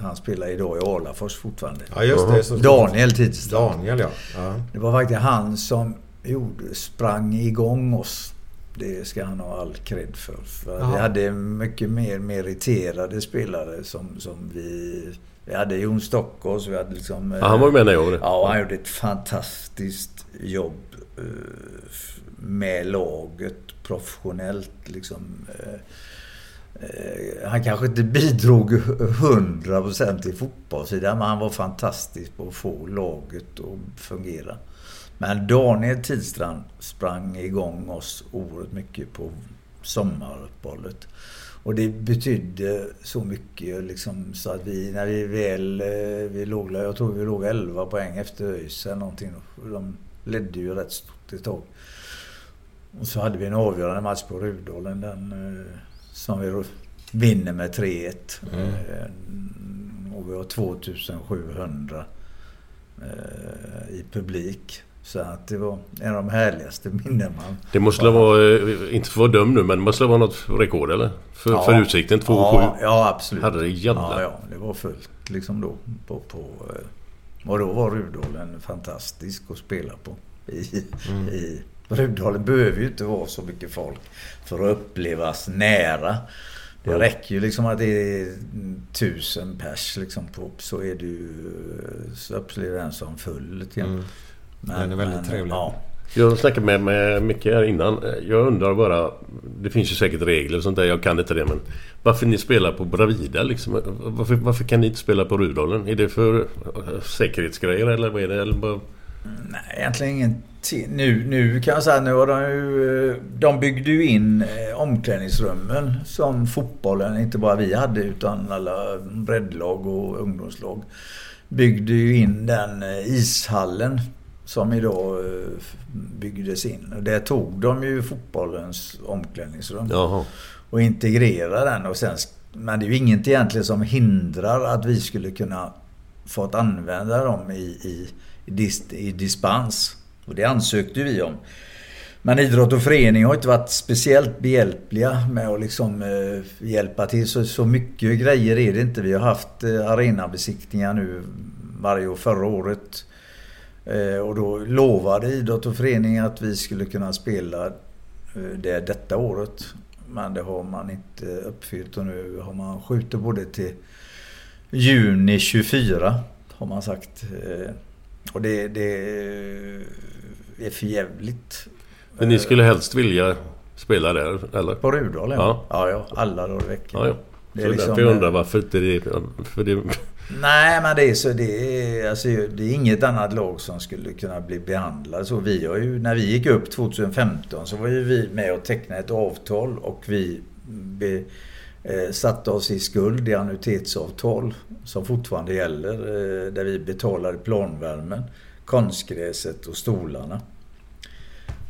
han spelar idag i Alafors fortfarande. Ja, just det. Så- Daniel Tidstrand. Daniel, ja. ja. Det var faktiskt han som gjorde, sprang igång oss. Det ska han ha all cred för. för vi hade mycket mer meriterade spelare som, som vi... Vi hade Jon Stockås, vi hade liksom... Ja, han var med när jag det. Ja, han gjorde ett fantastiskt jobb eh, med laget professionellt liksom. Eh, han kanske inte bidrog 100% till fotbollssidan men han var fantastisk på att få laget att fungera. Men Daniel Tidstrand sprang igång oss oerhört mycket på sommaruppehållet. Och det betydde så mycket liksom så att vi, när vi väl, eh, vi låg, jag tror vi låg 11 poäng efter ÖIS eller någonting. De ledde ju rätt stort ett tag. Och så hade vi en avgörande match på Rudalen den eh, som vi vinner med 3-1. Mm. Eh, Och vi har 2700 eh, i publik. Så att det var en av de härligaste minnen man... Det måste vara, eh, inte för att vara dum nu, men det måste vara något rekord eller? För, Ja. för utsikten 2-7. Ja, ja absolut. Herrejävlar. Ja, ja, det var fullt liksom då. På, på, och då var Rudalen fantastisk att spela på. I, Mm. i, Rudalen behöver ju inte vara så mycket folk för att upplevas nära. Det Mm. räcker ju liksom att det är tusen pers liksom på, så är du så upplever den som full lite grann. Mm. Den är väldigt trevlig. Ja. Jag snackade med, med Micke här innan. Jag undrar bara... Det finns ju säkert regler och sånt där. Jag kan inte det men... Varför ni spelar på Bravida liksom? Varför, varför kan ni inte spela på Rudalen? Är det för eh, säkerhetsgrejer eller vad är det? Eller bara... Nej, egentligen ingenting. Nu, nu kan jag säga nu har de ju... De byggde ju in eh, omklädningsrummen som fotbollen, inte bara vi hade utan alla breddlag och ungdomslag. Byggde ju in den eh, ishallen som idag eh, byggdes in. Och där tog de ju fotbollens omklädningsrum. Jaha. Och integrerade den. Och sen, men det är ju inget egentligen som hindrar att vi skulle kunna fått använda dem i, i, i, dis, i dispens. Och det ansökte vi om. Men idrott och förening har inte varit speciellt behjälpliga med att liksom eh, hjälpa till. Så, så mycket grejer är det inte. Vi har haft eh, arenabesiktningar nu varje år. Förra året Eh, och då lovade idrott och förening att vi skulle kunna spela eh, det detta året. Men det har man inte uppfyllt och nu har man skjutit både till juni 24 har man sagt. Eh, och det, det är för jävligt. Men ni skulle helst vilja spela där, eller? På Rudal, ja. Ja. Ja. Alla dagar i veckan. Ja, ja. Det Det är är liksom, därför jag undrar varför inte det... För det Nej, men det är så. Det är, alltså, det är inget annat lag som skulle kunna bli behandlade så. Vi har ju, när vi gick upp 2015 så var ju vi med och tecknade ett avtal och vi be, eh, satte oss i skuld i annuitetsavtal som fortfarande gäller. Eh, där vi betalade planvärmen, konstgräset och stolarna.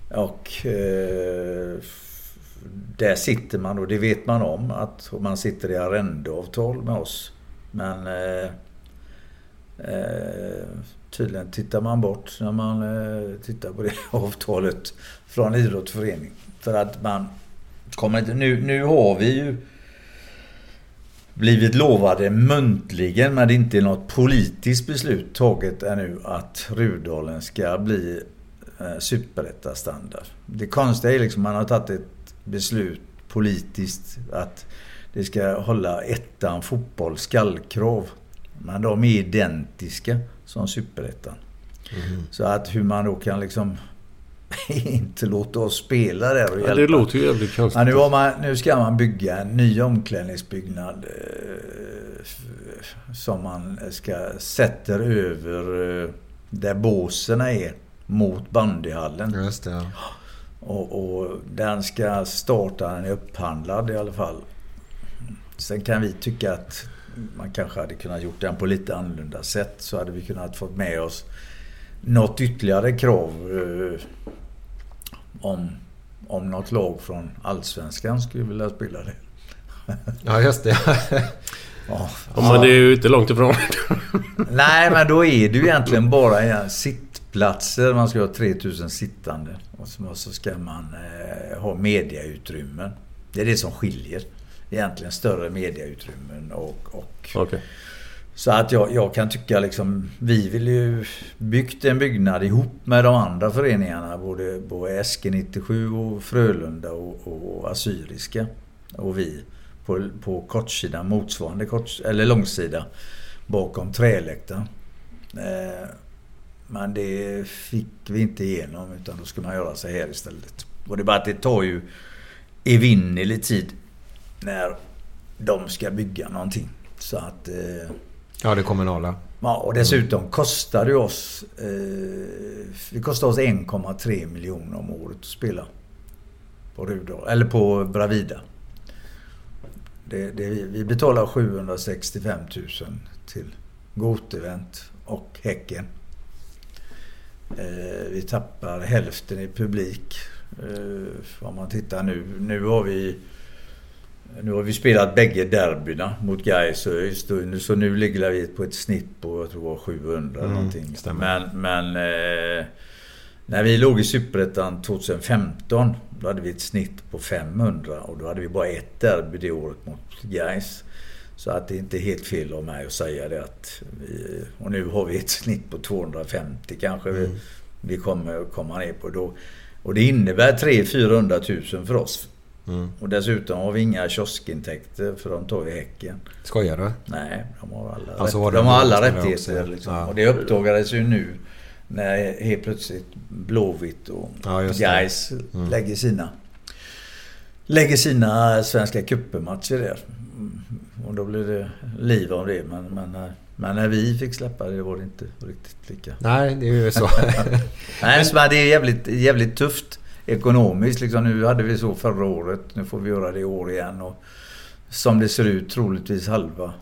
Och eh, där sitter man och det vet man om att man sitter i arrendeavtal med oss. Men eh, eh, tydligen tittar man bort när man eh, tittar på det <laughs> avtalet från idrottsförening. För att man kommer inte... Nu, nu har vi ju blivit lovade muntligen, men det är inte något politiskt beslut taget ännu, att Rudalen ska bli eh, superettan-standard. Det konstiga är liksom man har tagit ett beslut politiskt att det ska hålla ettan fotboll skallkrav. Men de är identiska som superettan. Så att hur man då kan liksom <laughs> inte låta oss spela där och Ja, hjälpa. det låter ju jävligt konstigt. Ja, nu, har man, nu ska man bygga en ny omklädningsbyggnad eh, som man ska sätter över eh, där båserna är mot bandyhallen. Just det. ja. Och, och den ska starta, den är upphandlad i alla fall. Sen kan vi tycka att man kanske hade kunnat gjort den på lite annorlunda sätt. Så hade vi kunnat fått med oss något ytterligare krav eh, om, om något lag från Allsvenskan skulle vilja spela det. <laughs> Ja, just det. <laughs> Ja, Ja, men det är ju inte långt ifrån. <laughs> Nej, men då är det ju egentligen bara sittplatser. Man ska ha 3000 sittande. Och så, ska man eh, ha mediautrymmen. Det är det som skiljer. Egentligen större mediautrymmen och... och Okej. Så att jag, jag kan tycka liksom... Vi vill ju byggt en byggnad ihop med de andra föreningarna. Både, både SG97 och Frölunda och, och Assyriska. Och vi på, på kortsidan, motsvarande kort, eller långsida bakom träläktaren. Eh, men det fick vi inte igenom utan då skulle man göra så här istället. Och det är bara att det tar ju evinnerlig tid när de ska bygga någonting. Så att... Eh, Ja, det kommunala. Ja, och dessutom kostar det oss... Eh, det kostar oss 1,3 miljoner om året att spela. På Rudal, eller på Bravida. Det, det, vi betalar 765 000 till Gotevent och Häcken. Eh, vi tappar hälften i publik. Eh, om man tittar nu. Nu har vi... Nu har vi spelat bägge derbyna mot Gais och då- Så nu ligger vi på ett snitt på, jag tror det var 700 eller Mm, någonting. stämmer. Men, men eh, när vi låg i Superettan 2015 då hade vi ett snitt på 500 och då hade vi bara ett derby det året mot Gais. Så att det är inte helt fel av mig att säga det att vi, Och nu har vi ett snitt på 250 kanske vi, vi kommer komma ner på då. Och det innebär 300-400 000 för oss. Och dessutom har vi inga kioskintäkter för de tar ju Häcken. Skojar du? Nej, de har alla, Alltså, rätt, de har alla rättigheter. Liksom. Ja. Och det uppdagades ju nu När helt plötsligt Blåvitt och Ja. Gais Mm. lägger sina lägger sina Svenska cupen-matcher där. Mm. Och då blir det liv om det. Men, men, när- men när vi fick släppa det var det inte riktigt lika. Nej, det är ju så. <laughs> Nej, men det är jävligt, jävligt tufft ekonomiskt. Liksom, nu hade vi så förra året. Nu får vi göra det i år igen. Och som det ser ut troligtvis halva,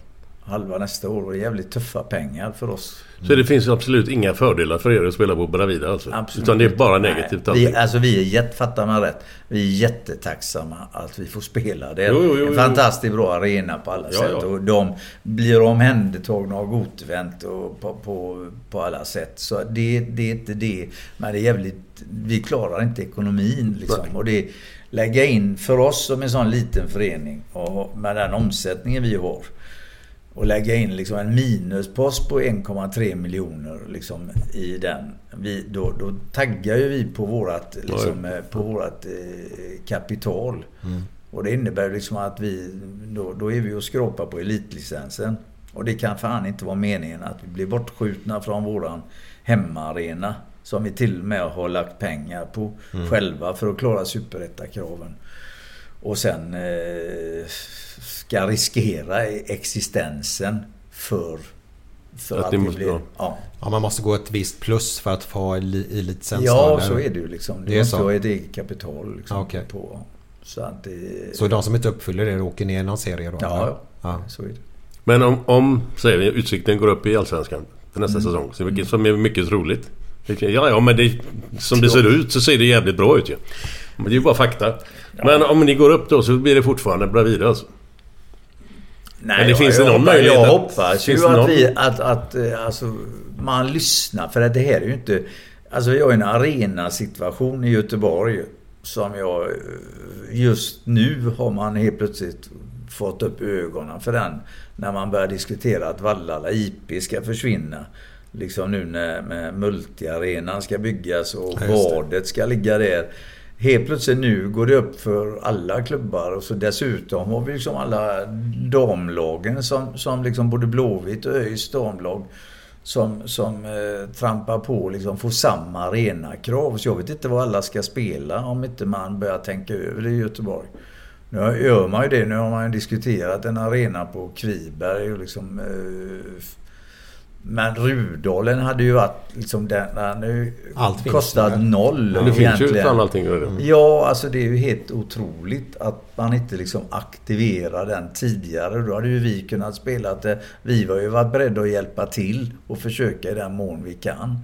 halva nästa år. Och det är jävligt tuffa pengar för oss. Så det finns absolut inga fördelar för er att spela på Bravida alltså? Absolut Utan det är bara negativt Nej, vi, alltså vi är jätte, fattar man rätt. Vi är jättetacksamma att vi får spela. Det är Jo, jo, jo, en fantastiskt bra arena på alla Ja, sätt. ja. Och de blir omhändertagna och godvänt och på, på, på alla sätt. Så det, det är inte det. Men det är jävligt... Vi klarar inte ekonomin liksom. Och det lägga in för oss som en sån liten förening och med den omsättningen vi har och lägga in liksom en minuspost på 1,3 miljoner liksom i den. Vi, då, då taggar ju vi på vårat, liksom, eh, på vårat eh, kapital. Mm. Och det innebär liksom att vi, då, då är vi och skrapar på elitlicensen. Och det kan fan inte vara meningen att vi blir bortskjutna från våran hemmaarena. Som vi till och med har lagt pengar på Mm. själva för att klara superettakraven. Och sen eh, ska riskera existensen för, för Att att, det måste- blir... ja. Ja. Man måste gå ett visst plus för att få eli- elitlicens. Ja, eller? så är det ju liksom. Du Det är måste så. ha ett eget kapital liksom, Ja, okej. på... Så att det... Så de som inte uppfyller det åker ner i någon serie då? Ja, ja. ja. Så är det. Men om, om säger vi, Utsikten går upp i Allsvenskan för nästa Mm. säsong, så vilket, som är mycket troligt. Ja, ja, men det, som det ser ut så ser det jävligt bra ut ju. Men det är ju bara fakta. Men om ni går upp då så blir det fortfarande Bravida alltså? Men det finns det någon möjlighet Jag hoppas finns ju att, vi, att, att eh, alltså, man lyssnar. För att det här är ju inte... Alltså vi har en arenasituation i Göteborg som jag... eh, Just nu har man helt plötsligt fått upp ögonen för den. När man börjar diskutera att Vallala IP ska försvinna. Liksom nu när multiarenan ska byggas och Ja, badet ska ligga där. Helt plötsligt nu går det upp för alla klubbar och så dessutom har vi liksom alla damlagen som, som liksom både Blåvitt och ÖIS damlag som, som eh, trampar på och liksom får samma arenakrav. Så jag vet inte vad alla ska spela om inte man börjar tänka över det i Göteborg. Nu gör man ju det. Nu har man ju diskuterat en arena på Kviberg och liksom... Eh, men Rudalen hade ju varit liksom den... Har ju Allt finns kostat där. noll Ja, det finns ju egentligen. fan allting. gör det. Ja, alltså det är ju helt otroligt att man inte liksom aktiverar den tidigare. Då hade ju vi kunnat spela det. Vi var ju varit beredda att hjälpa till och försöka i den mån vi kan.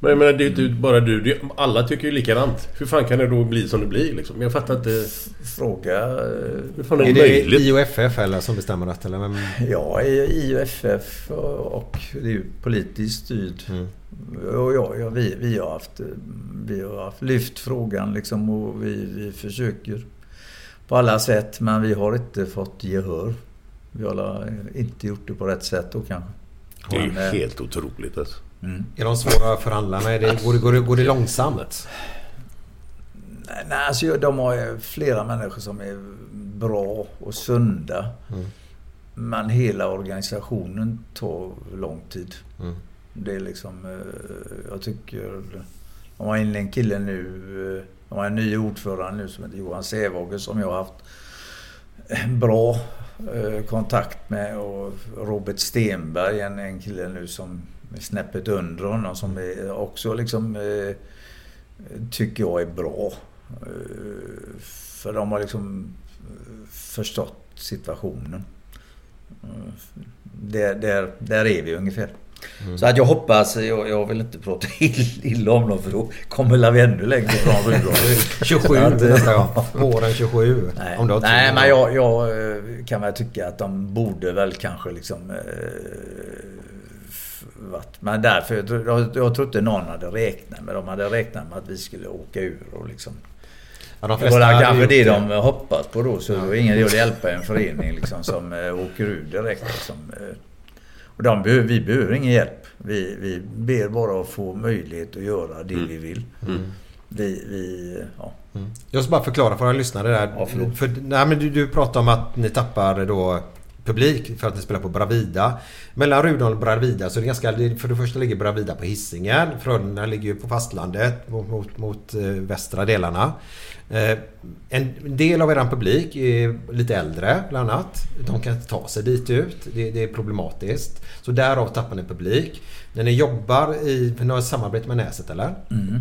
Men jag menar, det är ju inte bara du. det- Alla tycker ju likadant. Hur fan kan det då bli som det blir liksom? Jag fattar inte. Fråga... eh, Hur fan är Är det det möjligt? IOFF eller som bestämmer det? Eller vem? Ja, IUFF och det är ju politiskt styrt. Mm. Och ja, ja, vi, vi har haft, vi har haft lyft frågan liksom och vi, vi försöker på alla sätt men vi har inte fått gehör. Vi har inte gjort det på rätt sätt då kanske. Det är ju Men, eh, helt otroligt alltså. Mm. Är de svåra att förhandla med? Det, går, det, går, det, går det långsamt? Nej, alltså de har flera människor som är bra och sunda. Mm. Men hela organisationen tar lång tid. Mm. Det är liksom... eh, Jag tycker... De har in en kille nu. eh, De har en ny ordförande nu som heter Johan Sävåge som jag har haft bra eh, kontakt med. Och Robert Stenberg, en, en kille nu som snäppet under honom som är också liksom... eh, Tycker jag är bra. Eh, För de har liksom eh, förstått situationen. Där, där, där är vi ungefär. Så att jag hoppas, jag, jag vill inte prata <laughs> ill- illa om dem för då kommer vi ännu längre från Rudolf. 27 Att, eh, nästa gång. Våren 27. Nej, Om du har nej men jag, jag kan väl tycka att de borde väl kanske liksom... Eh, varit, men därför, jag, jag, tror inte någon hade räknat med De hade räknat med att vi skulle åka ur och liksom... Ja, de Det var kanske det de hoppas på då. Så det var ingen idé att hjälpa en förening liksom, som eh, åker ur direkt. Liksom. eh. Och de behöver, vi behöver ingen hjälp. Vi, vi ber bara att få möjlighet att göra det vi vill. Vi, vi, ja. Jag ska bara förklara för våra lyssnare där. Ja, för, nej, men du, du pratade om att ni tappar då publik för att ni spelar på Bravida. Mellan Rudholm och Bravida så är det ganska... För det första ligger Bravida på Hisingen. Frölunda ligger ju på fastlandet mot, mot, mot eh, västra delarna. Eh, en del av er publik är lite äldre bland annat. De kan inte ta sig dit ut. Det, det är problematiskt. Så därav tappar ni publik. När ni jobbar i... Ni har ett samarbete med Näset eller? Mm.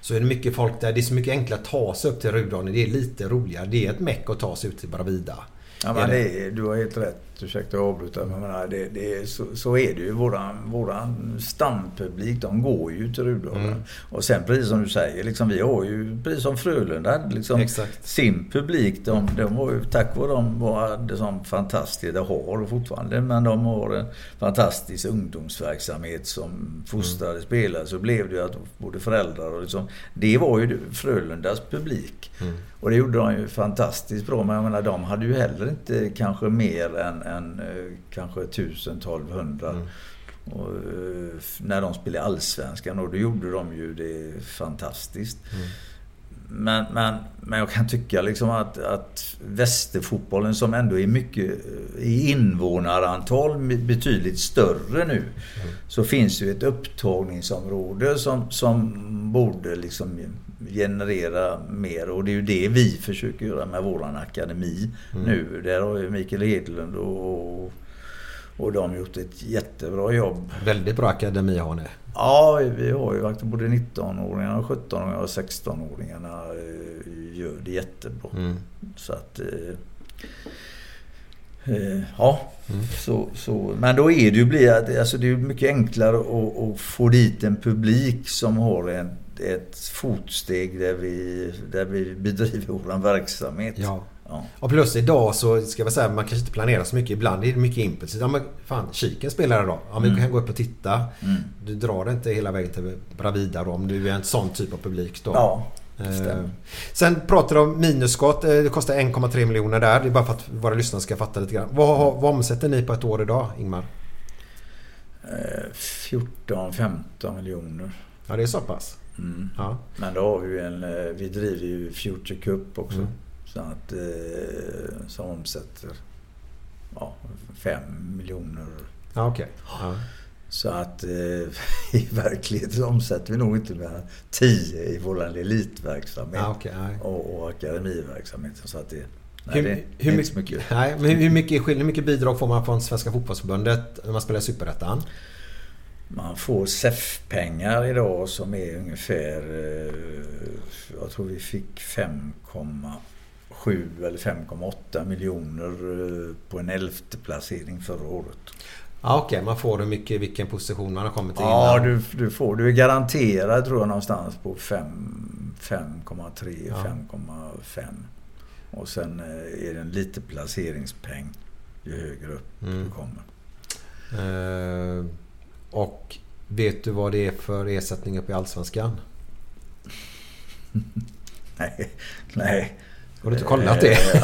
Så är det mycket folk där. Det är så mycket enklare att ta sig upp till Rudholm. Det är lite roligare. Det är ett meck att ta sig ut till Bravida. Ja, men det, du har helt rätt. Ursäkta att avbryta. Men menar, det, det så, så är det ju. Våran, våran stampublik, de går ju till Rudolf. Mm. Och sen precis som du säger, liksom, vi har ju, precis som Frölunda, hade liksom, Exakt. sin publik. De, de var ju, tack vare dem var det som fantastiskt, det har fortfarande, men de har en fantastisk ungdomsverksamhet som fostrade Mm. spelare. Så blev det ju att både föräldrar och liksom, det var ju Frölundas publik. Mm. Och det gjorde de ju fantastiskt bra. Men jag menar, de hade ju heller inte kanske mer än, än eh, kanske 1000-1200. Mm. Och, eh, när de spelade Allsvenskan och då gjorde de ju det fantastiskt. Mm. Men, men, men jag kan tycka liksom att, att västerfotbollen som ändå är mycket eh, i invånarantal betydligt större nu. Så finns ju ett upptagningsområde som, som borde liksom generera mer. Och det är ju det vi försöker göra med våran akademi Mm. nu. Där har ju Mikael Hedlund och, och de gjort ett jättebra jobb. Väldigt bra akademi har ni. Ja, vi har ju faktiskt både 19-åringarna, 17-åringarna och 16-åringarna eh, gör det jättebra. Mm. Så att... Eh, eh, ja, så, så, men då är det ju att, alltså det är mycket enklare att, att få dit en publik som har en, ett fotsteg där vi, där vi bedriver vår verksamhet. Ja. Ja. Och plus idag så ska jag säga man kanske inte planerar så mycket. Ibland är det mycket impulsivt. Ja men fan, Kiken spelar idag. Ja men vi kan gå upp och titta. Mm. Du drar inte hela vägen till Bravida då om du är en sån typ av publik då. Ja, Eh. Sen pratar du om minusskott. Eh, Det kostar 1,3 miljoner där. Det är bara för att våra lyssnare ska fatta lite grann. Vad, vad omsätter ni på ett år idag, Ingmar? Eh, 14-15 miljoner. Ja, det är så pass. Mm. Ja. Men då har vi ju en... eh, Vi driver ju Future Cup också. Mm. Så att... Eh, som omsätter... Ja, 5 miljoner. Ja, okej. Ja. Så att eh, <laughs> i verkligheten omsätter vi nog inte mer än 10 i vår elitverksamhet. Ja, nej. och, och akademiverksamheten. Så att det... Nej, Hur, det, hur, mycket, mycket. Nej, hur, mycket, hur mycket bidrag får man från Svenska Fotbollförbundet när man spelar i Superettan? Man får SEF-pengar idag som är ungefär... eh, Jag tror vi fick 5,7 eller 5,8 miljoner eh, på en elfte placering förra året. Ja, okej. Man får hur mycket, vilken position man har kommit till Ja, innan. du, du får. Du är garanterad tror jag någonstans på 5 5,3 Ja. 5,5. Och sen eh, är det en lite placeringspeng ju högre upp Mm. du kommer. Eh, och vet du vad det är för ersättning uppe i Allsvenskan? <laughs> Nej, nej. Har du inte kollat det? Eh,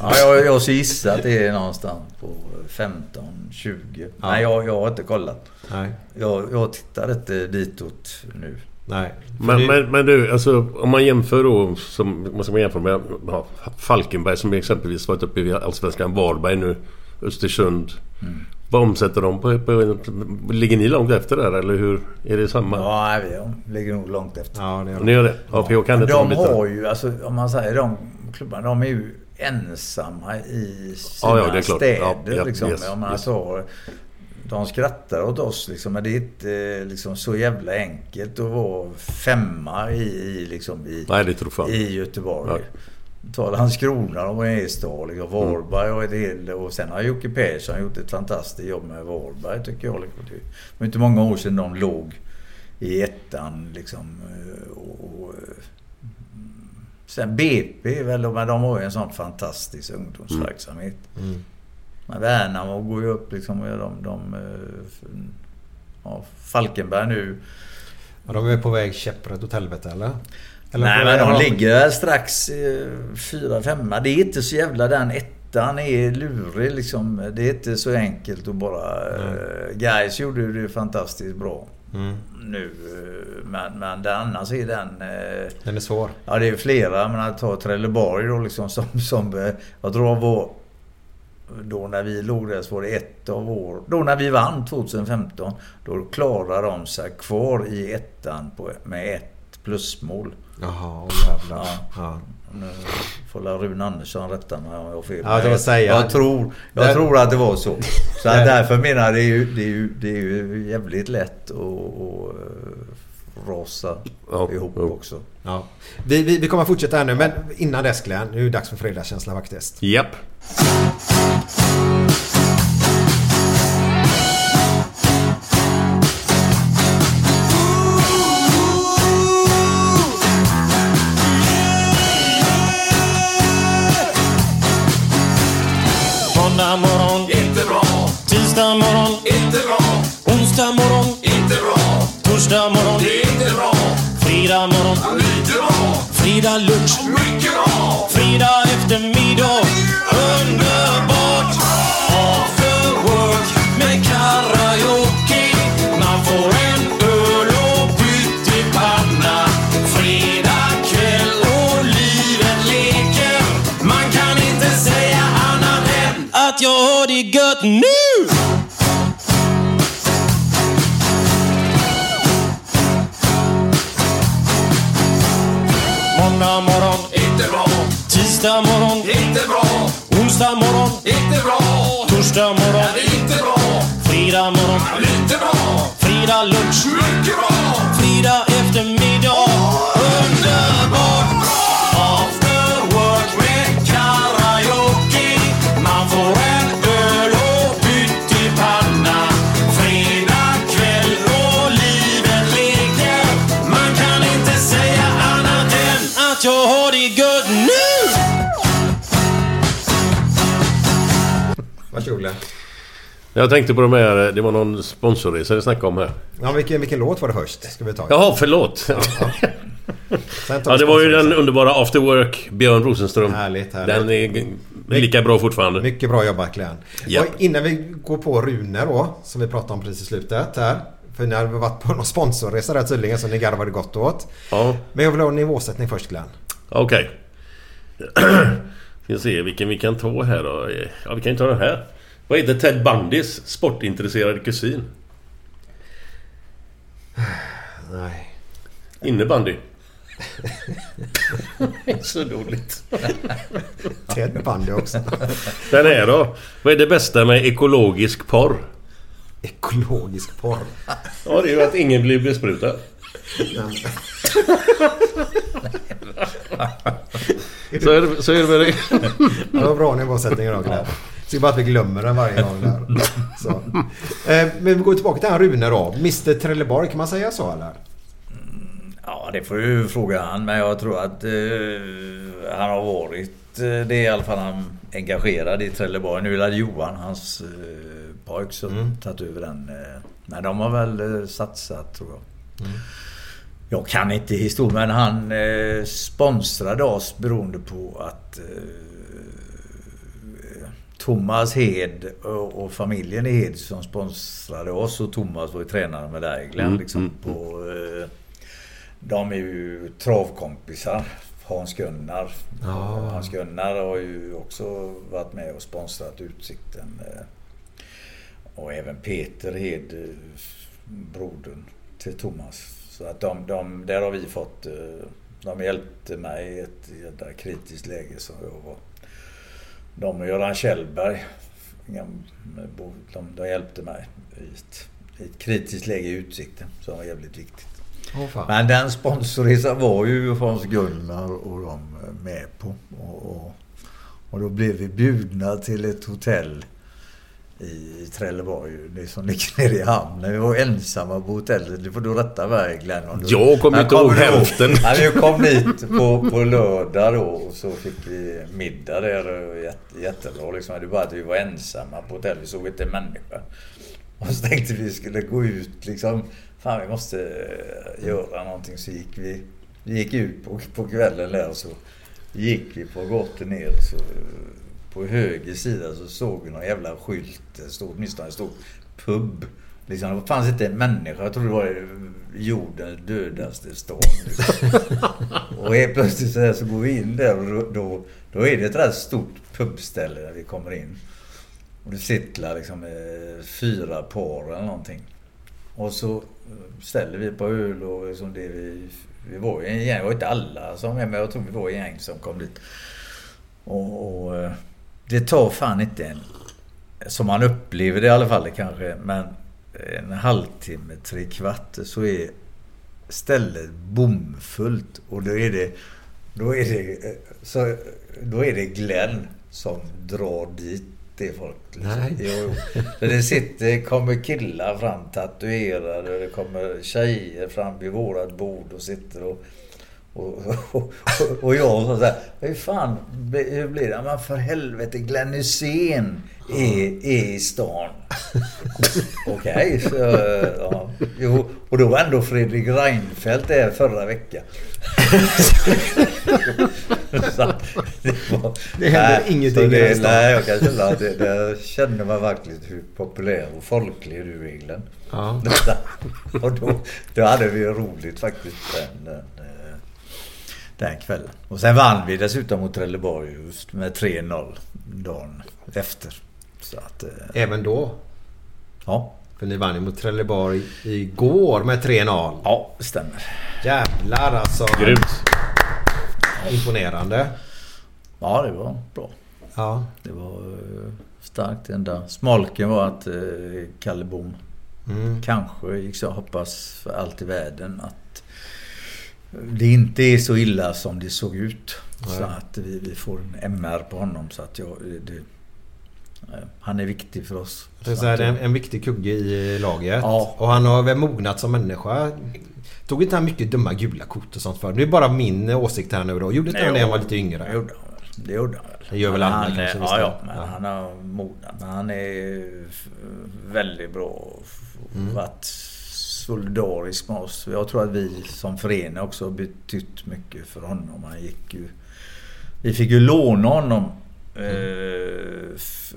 Ja, jag, jag gissar att det är någonstans på 15, 20. Ja. Nej, jag, jag har inte kollat. Nej. Jag, jag tittar inte ditåt nu. Nej. Men, det- men, men du, alltså om man jämför då, som, man ska jämföra med ja, Falkenberg som exempelvis varit uppe i Allsvenskan, Varberg nu, Östersund. Mm. Vad omsätter de på, på, Ligger ni långt efter där eller hur? Är det samma? Ja, vi ligger nog långt efter. Ja, det är Ni gör det? Ja, för jag kan inte de bitarna. har ju, alltså om man säger de klubbarna, de är ju ensamma i sina Ja, ja, det är klart. städer. Ja, ja, liksom. yes, Om man yes. tar, de skrattar åt oss liksom, men det är inte liksom, så jävla enkelt att vara femma i, i, liksom, i, Nej, det tror fan. i Göteborg. Ta Landskrona, de var en stad. Liksom, Varberg och ett hel... Och sen har Jocke Persson gjort ett fantastiskt jobb med Varberg tycker jag. Liksom. Det var inte många år sedan de låg i ettan liksom. eh, Och, och, eh, sen BP väl, men de har ju en sån fantastisk ungdomsverksamhet. Mm. Men Värnamo går ju upp liksom. och De, de, eh, ja, Falkenberg nu. Ja, de är på väg käpprätt åt helvete eller? Eller Nej men de ligger strax eh, fyra, femma. Det är inte så jävla den ettan är lurig liksom. Det är inte så enkelt att bara... Eh, Gais gjorde det fantastiskt bra Mm. nu. eh, Men, men det, annars är den... Den är svår. ja det är flera. Men att ta Trelleborg då liksom som... som jag tror var då när vi låg där så var det ett av år... Då när vi vann 2015, då klarade de sig kvar i ettan på, med ett plusmål. Jaha, åh jävlar. Ja. Ja. Nu får la Rune Andersson rätta mig om jag har fel. Ja, säga. jag, tror, jag Det- tror att det var så. Så <laughs> därför menar jag, det är ju, det är ju, det är ju jävligt lätt att, rasa ihop också. Ja. Vi, vi, vi kommer att fortsätta här nu men innan dess Glenn, nu är det dags för fredagskänsla faktiskt. Japp. Måndag morgon, inte bra. Tisdag morgon, inte bra. Onsdag morgon, inte bra. Torsdag morgon, det är inte bra. Fredag morgon, lite bra. Fredag lunch, mycket bra. Fredag eftermiddag. Tisdag morgon, inte bra. Onsdag morgon, inte bra. Torsdag morgon, inte bra. Fredag morgon, lite bra. Fredag lunch, mycket bra. Fredag eftermiddag, Jag tänkte på de här... Det var någon sponsorresa vi snackade om här. Ja, vilken, vilken låt var det först? Ska vi ta? Jaha, förlåt. Ja, <laughs> det var ju den underbara After Work, Björn Rosenström. Härligt, härligt. Den är lika bra fortfarande. Mycket bra jobbat Glenn. Och innan vi går på Rune då, som vi pratade om precis i slutet här. För ni har varit på någon sponsorresa där tydligen som ni garvade gott åt. Ja, Men jag vill ha en nivåsättning först Glenn. okej. <clears throat> Ska se vilken vi kan ta här då. Ja, vi kan ju ta den här. Vad heter Ted Bundys sportintresserade kusin? Nej. Innebandy. <laughs> Så dåligt. Ted Bundy också. Den här då. Vad är det bästa med ekologisk porr? Ekologisk porr. Ja, det är ju att ingen blir besprutad. Så är det, så är det med det. Ja, det var bra nivåsättning idag Glenn. Så bara att vi glömmer den varje gång där. Så. Eh, Men vi går tillbaka till han Rune då. Mr Trelleborg, kan man säga så eller? Ja, det får du fråga han. Men jag tror att eh, han har varit eh, det är i alla fall han engagerad i Trelleborg. Nu är det Johan, hans eh, pojk, som tagit över den. Eh, men de har väl satsat tror jag. Jag kan inte historien men han eh, sponsrade oss beroende på att eh, Thomas Hed och, och familjen i Hed som sponsrade oss och Thomas var ju tränare med dig Glenn. Mm, liksom, mm. på, eh, de är ju travkompisar. Hans-Gunnar. Ja. Hans-Gunnar har ju också varit med och sponsrat Utsikten. eh, Och även Peter Hed, eh, brodern till Thomas. Så att de, de, där har vi fått... eh, De hjälpte mig i ett jädra kritiskt läge som jag var. De och Göran Kjellberg, de, de, hjälpte mig i ett, i ett kritiskt läge i Utsikten som var jävligt viktigt. Fan. Men den sponsorresan var ju Hans Gunnar och de med på. Och, och, och då blev vi bjudna till ett hotell i Trelleborg. Det som ligger <laughs> nere i hamnen. Vi var ensamma på hotellet. Du får du rätta mig Glenn. Jag kommer inte ihåg hälften. Vi kom dit på, på lördag då och så fick vi middag där. och Jätte, jättebra liksom. Det var bara att vi var ensamma på hotellet. Vi såg inte en människa. Och så tänkte vi skulle gå ut liksom. Fan vi måste eh, göra någonting. Så gick vi, vi gick ut på, på kvällen där och så gick vi på gatan ner. Så, på höger sida så såg vi någon jävla skylt. Det stod åtminstone det stod pub. Liksom, det fanns inte en människa. Jag tror det var jordens dödaste stad. <laughs> Och helt plötsligt så, här så går vi in där och då, då, är det ett rätt stort pubställe när vi kommer in. Och det sitter liksom eh, fyra par eller någonting. Och så eh, ställer vi på öl och liksom det vi... Vi var ju en gäng, det var inte alla som var men jag tror vi var en gäng som kom dit. Och, och eh, det tar fan inte en... Som man upplever det i alla fall kanske, men en halvtimme, tre kvart så är stället bomfullt. Och då är det... Då är det, så, då är det Glenn som drar dit det folk. Liksom. Nej. Jo, jo. Så det sitter, kommer killar fram tatuerade och det kommer tjejer fram vid vårat bord och sitter och och, <laughs> och, och jag så här, hur fan, hur blir det? Men för helvete, Glenn Hysén är, är i stan. <laughs> Okej, okay, så ja. Jo, och då var ändå Fredrik Reinfeldt där förra veckan. <laughs> så, det, var, det händer nej, ingenting det, i stan. Nej, jag kan känna att det, det känner man verkligen hur populär och folklig du är Glenn. Ja. och då, då hade vi roligt faktiskt. Den, den, kvällen. Och sen vann vi dessutom mot Trelleborg just med 3-0 dagen efter. Så att, eh, Även då? Ja. För ni vann ju mot Trelleborg igår med 3-0. Ja, det stämmer. Jävlar alltså. Grymt. Imponerande. Ja, det var bra. Ja. Det var eh, starkt. Det enda smolken var att eh, Kalle Bom Mm. kanske gick så hoppas för allt i världen att det inte är så illa som det såg ut. Nej. Så att vi, vi får en MR på honom. Så att jag, det, eh, han är viktig för oss. Det är, Så så här, att, en, en viktig kugge i laget. Ja. Och han har väl mognat som människa. Tog inte han mycket dumma gula kort och sånt för? Det är bara min åsikt här nu då. Gjorde inte han det när han var lite yngre? Det gjorde han väl. Det gjorde han väl. Det gör väl han, kanske, Ja, ja. Men Ja. han har mognat. Men han är väldigt bra. Mm. Varit solidarisk med oss. Jag tror att vi som förening också har betytt mycket för honom. Han gick ju... Vi fick ju låna honom. F-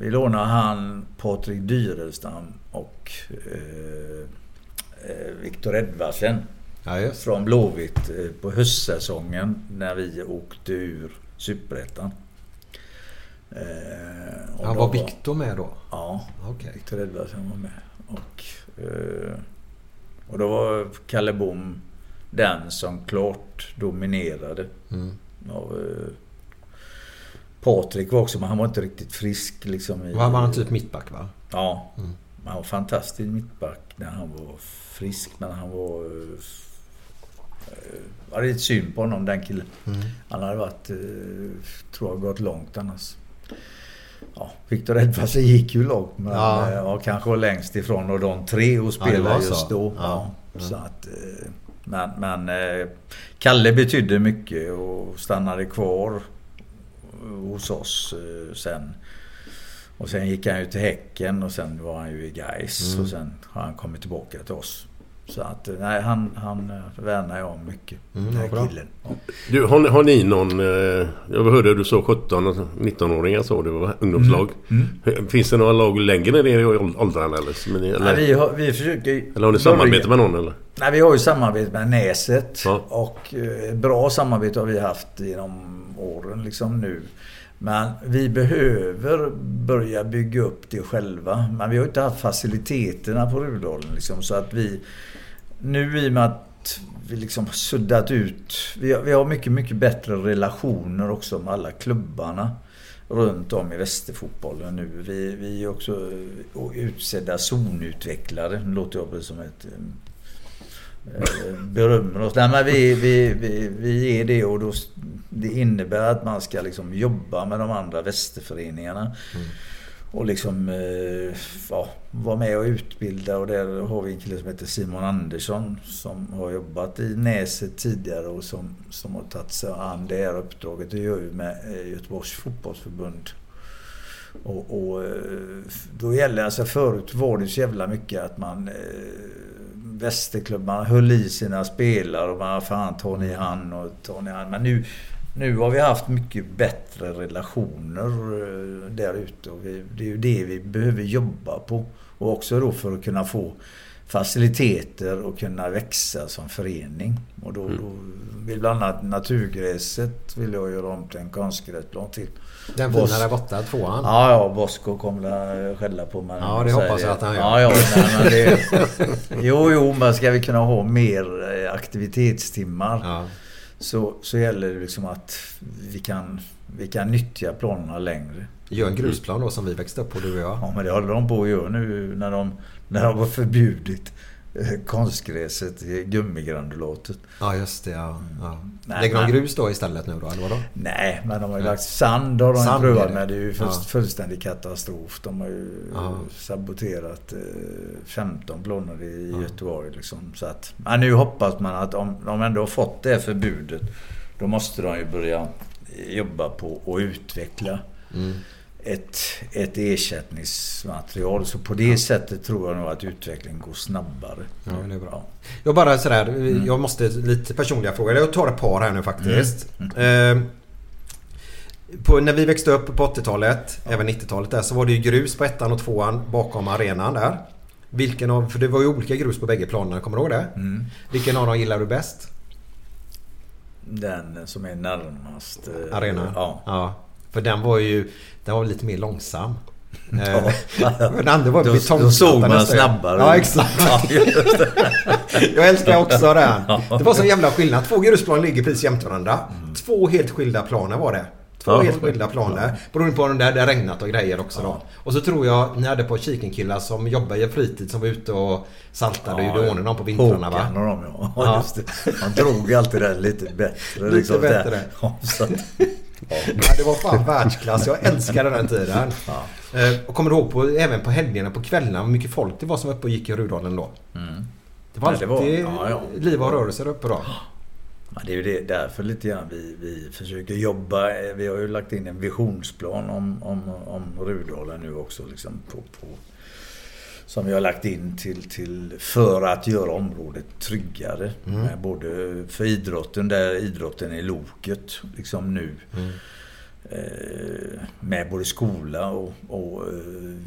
vi lånade han, Patrik Dyrelstam och eh, eh, Viktor Edvardsen. Ja. Från Blåvitt på höstsäsongen när vi åkte ur Superettan. Eh, Ja, då var Viktor med då? Ja, Okej. Viktor Edvardsen var med. Och, och då var Kalle Bom den som klart dominerade. Mm. Och, eh, Patrik var också, men han var inte riktigt frisk liksom. I, Var han typ mittback va? Ja. Mm. Han var fantastisk mittback när han var frisk. Men han var... eh, eh, Ja, det är lite synd på honom, den killen. Mm. Han hade varit... eh, Tror jag gått långt annars. Ja, Viktor Edvardsen gick ju långt. Men Ja. ja. Ja, kanske längst ifrån och de tre och Ja, spelade så. just då. Ja. Ja. Så att, eh, men men eh, Kalle betydde mycket och stannade kvar hos oss eh, sen. Och sen gick han ju till Häcken och sen var han ju i Gais Mm. och sen har han kommit tillbaka till oss. Så att eh, nej, han, han eh, värnar jag om mycket. Mm, den här killen. Ja. Du, har, ni- har ni någon... Eh, jag hörde du så 17 och 19-åringar så det var ungdomslag. Mm. Finns det några lag längre ner i åldrarna eller? Eller, Nej, vi, har, vi försöker... eller har ni samarbete med någon eller? Nej, vi har ju samarbete med Näset. Ja. Och bra samarbete har vi haft genom åren liksom nu. Men vi behöver börja bygga upp det själva. Men vi har inte haft faciliteterna på Rudalen liksom, så att vi... Nu i och med att vi liksom har suddat ut... Vi har, vi har mycket, mycket bättre relationer också med alla klubbarna runt om i västerfotbollen nu. Vi, vi är också utsedda zonutvecklare. Nu låter jag precis som ett eh, berömmer oss. Nej, men vi, vi, vi, vi är det och då, det innebär att man ska liksom jobba med de andra västerföreningarna. Mm. Och liksom eh, ja, vara med och utbilda och där har vi en kille som heter Simon Andersson som har jobbat i Näset tidigare och som, som har tagit sig an det här uppdraget. Det gör vi med eh, Göteborgs fotbollsförbund. Och, och eh, då gäller alltså förut var det så jävla mycket att man eh, Västerklubbarna höll i sina spelare och man fan tar ni han och tar ni han. Men nu, nu har vi haft mycket bättre relationer eh, där ute och vi, det är ju det vi behöver jobba på. Och också då för att kunna få faciliteter och kunna växa som förening. Och då, då vill bland annat naturgräset vill jag göra om till en konstgräsplan till. Den fina där borta, tvåan. Ja, ja, Bosko kommer att skälla på mig. Ja, det hoppas jag att han gör. Ja, ja, nej, men det, jo, jo, men ska vi kunna ha mer eh, aktivitetstimmar Ja. Så, så gäller det liksom att vi kan, vi kan nyttja planerna längre. Gör en grusplan då som vi växte upp på du och jag. Ja, men det håller de på att göra nu när de, när de har förbjudit <laughs> konstgräset gummigranulatet. Ja just det. Ja. Ja. Nej, Lägger de men- grus då istället nu då eller vadå? Nej, men de har ju lagt sand har de Sand prövat är det. med. Det är ju Ja. fullständig katastrof. De har ju Ja. saboterat eh, 15 planer i Göteborg. Liksom. Så att, ja, nu hoppas man att om de ändå har fått det förbudet då måste de ju börja jobba på att utveckla Mm. Ett, ett ersättningsmaterial. Så på det sättet tror jag nog att utvecklingen går snabbare. Ja, det är bra. Jag bara sådär, jag måste lite personliga frågor. Jag tar ett par här nu faktiskt. Eh, på, när vi växte upp på 80-talet, även 90-talet där, så var det ju grus på ettan och tvåan bakom arenan där. Vilken av, för det var ju olika grus på bägge planerna, kommer du ihåg det? Vilken av dem gillar du bäst? Den som är närmast... eh, Arena? Ja. ja. För den var ju, den var lite mer långsam. Ja. Eh, <laughs> Men den andra var betongplatta då såg man snabbare. Ja exakt. Ja. <laughs> Jag älskar också den. Ja. Det var så jävla skillnad. Två grusplan ligger precis jämte varandra. Två helt skilda planer var det. Två Ja. helt skilda planer. Beroende på om det hade regnat och grejer också då. Och så tror jag ni hade på Kiken-killar som jobbade i fritid som var ute och saltade ordning dem på vintrarna va? Håkan och dem ja. <laughs> Ja. ja. Just det. Man drog alltid det lite bättre. Lite där. bättre. Ja, så att, Ja, det var fan världsklass. Jag älskade den tiden. Eh, Och kommer ihåg på, även på helgerna på kvällarna hur mycket folk det var som var uppe och gick i Rudalen då? Det var Ja, det alltid var- ja, ja. liv och rörelse där uppe då. Ja, det är ju det, därför lite grann vi, vi försöker jobba. Vi har ju lagt in en visionsplan om, om, om Rudalen nu också. Liksom på, på, som vi har lagt in till, till för att göra området tryggare. Mm. Med Både för idrotten, där idrotten är loket liksom nu. Mm. Eh, med både skola och, och eh,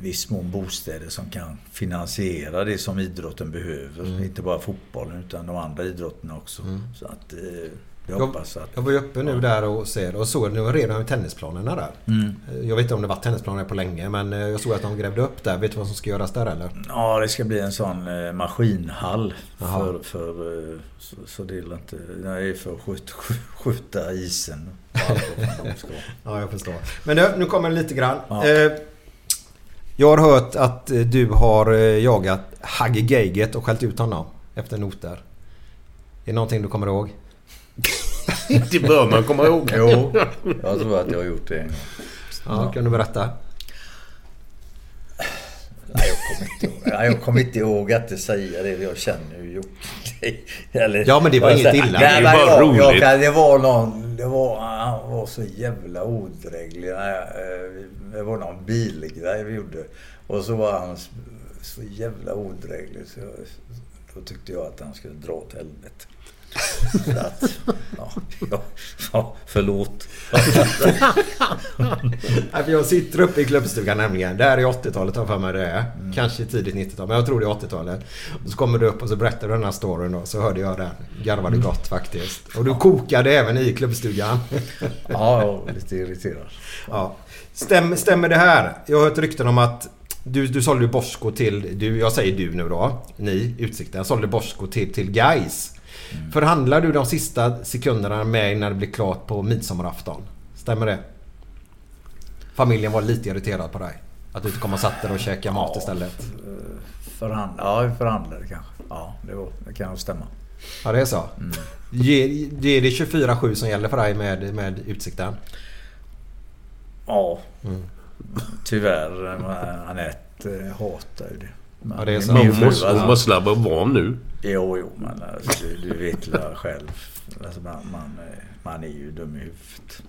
viss mån bostäder som kan finansiera det som idrotten behöver. Mm. Inte bara fotbollen utan de andra idrotterna också. Så att eh, jag hoppas att... jag var ju uppe nu där och ser och såg nu redan med tennisplanerna där. Mm. Jag vet inte om det varit tennisplaner på länge men eh, jag såg att de grävde upp där. Vet du vad som ska göras där eller? Ja, det ska bli en sån eh, maskinhall. För, för, eh, så, så det är inte... Det är för att skjuta, <laughs> skjuta isen. de. <laughs> Ja, jag förstår. Men nu, nu kommer det lite grann. Ja. Eh, jag har hört att du har jagat Hagge Geiget och skällt ut honom efter noter. Är det någonting du kommer ihåg? <laughs> Det bör man komma ihåg. Jo, jag tror att jag har gjort det en gång. Ja, Kan du berätta? Nej, jag kommer inte ihåg, Nej, jag kommer inte ihåg att säga det. Jag känner ju Jocke. Ja, men det var jag inget säger- illa. Nej, Det bara jag, jag roligt. kan, Det var någon... Det var, han var så jävla odräglig. Eh, Det var någon bilgrej vi gjorde. Och så var han så- så jävla odräglig. Så jag, då tyckte jag att han skulle dra åt helvete. Att, ja, ja, ja, förlåt. För <laughs> jag sitter uppe i klubbstugan nämligen. Det här är 80-talet har jag för mig det är. Kanske tidigt 90-tal, men jag tror det är 80-talet. Och så kommer du upp och så berättar du den här storyn då. Så hörde jag den. Garvade gott faktiskt. Och du kokade även i klubbstugan. <laughs> Ja, jag var lite irriterad. Ja. Stäm, stämmer det här? Jag har hört rykten om att du, du sålde Bosko till, du, jag säger du nu då, ni, Utsikten, sålde Bosko till, till Gais. Förhandlar du de sista sekunderna med när det blir klart på midsommarafton? Stämmer det? Familjen var lite irriterad på dig. Att du inte kom och satt där och käkade mat istället. Förhand, ja, vi förhandlade kanske. Ja, det, var, det kan nog stämma. Ja, det är så. Ge- Det är det 24-7 som gäller för dig med, med Utsikten? Ja. Mm. Tyvärr. Anette eh, hatar ju det. Ja, det är så. min fru, måste, hon alltså- måste vara van nu. Jo, jo, men alltså, du, du vet väl själv. Alltså, man, man, eh, man är ju dum i huvudet.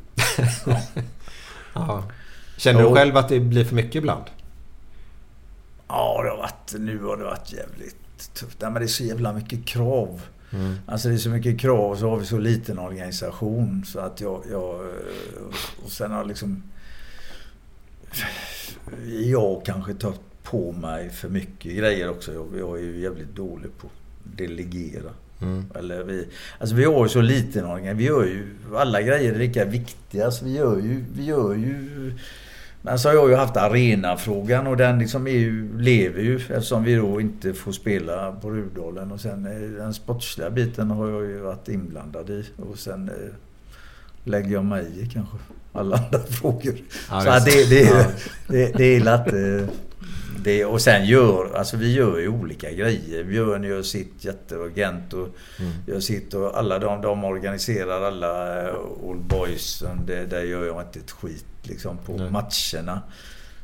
<laughs> Ja. Känner du själv att det blir för mycket ibland? Ja, det har varit, nu har det varit jävligt tufft. Nej, men det är så jävla mycket krav. Mm. Alltså det är så mycket krav och så har vi så liten organisation så att jag... jag och sen har liksom... Jag kanske tagit på mig för mycket grejer också. Jag, jag är ju jävligt dålig på att delegera. Mm. Eller vi, alltså vi har ju så liten organisation. Vi gör ju alla grejer är lika viktiga. Så vi gör ju... Vi gör ju men så har jag ju haft arenafrågan och den liksom är ju, lever ju eftersom vi då inte får spela på Rudalen. Och sen eh, den sportsliga biten har jag ju varit inblandad i. Och sen eh, lägger jag mig i kanske alla andra <laughs> frågor. Ja, så det är att det, det, det, det är lätt... eh, Det, och sen gör, alltså vi gör ju olika grejer. Björn gör sitt jättebra, Gento Mm. gör sitt och alla de, de organiserar alla eh, Old Boys. Det, där gör jag inte ett skit liksom på Nej. matcherna.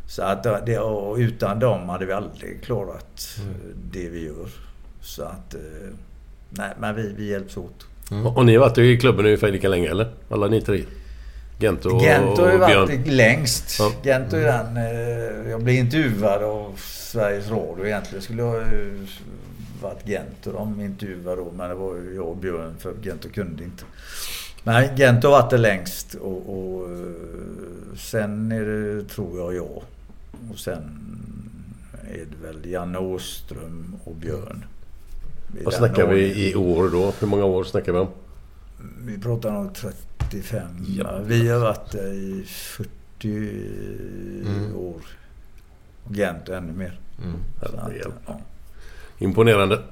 Så att det, och utan dem hade vi aldrig klarat Mm. eh, det vi gör. Så att... eh, Nej, men vi, vi hjälps åt. Och, och ni har varit i klubben ungefär lika länge eller? Alla ni tre? Gent och, Gent har ju varit längst. Ja. Gent är den... eh, Jag blev intervjuad av Sveriges Radio egentligen. skulle jag ju varit Gent och de intervjuade då. Men det var ju jag och Björn för Gent och kunde inte. Men Gent har varit det längst och, och eh, sen är det, tror jag, jag. Och sen är det väl Janne Åström och Björn. Vad snackar vi i år då? Hur många år snackar vi om? Vi pratar nog 35. Vi har varit där i 40 Mm. år. Och Gent ännu mer. Mm. Ja. Imponerande.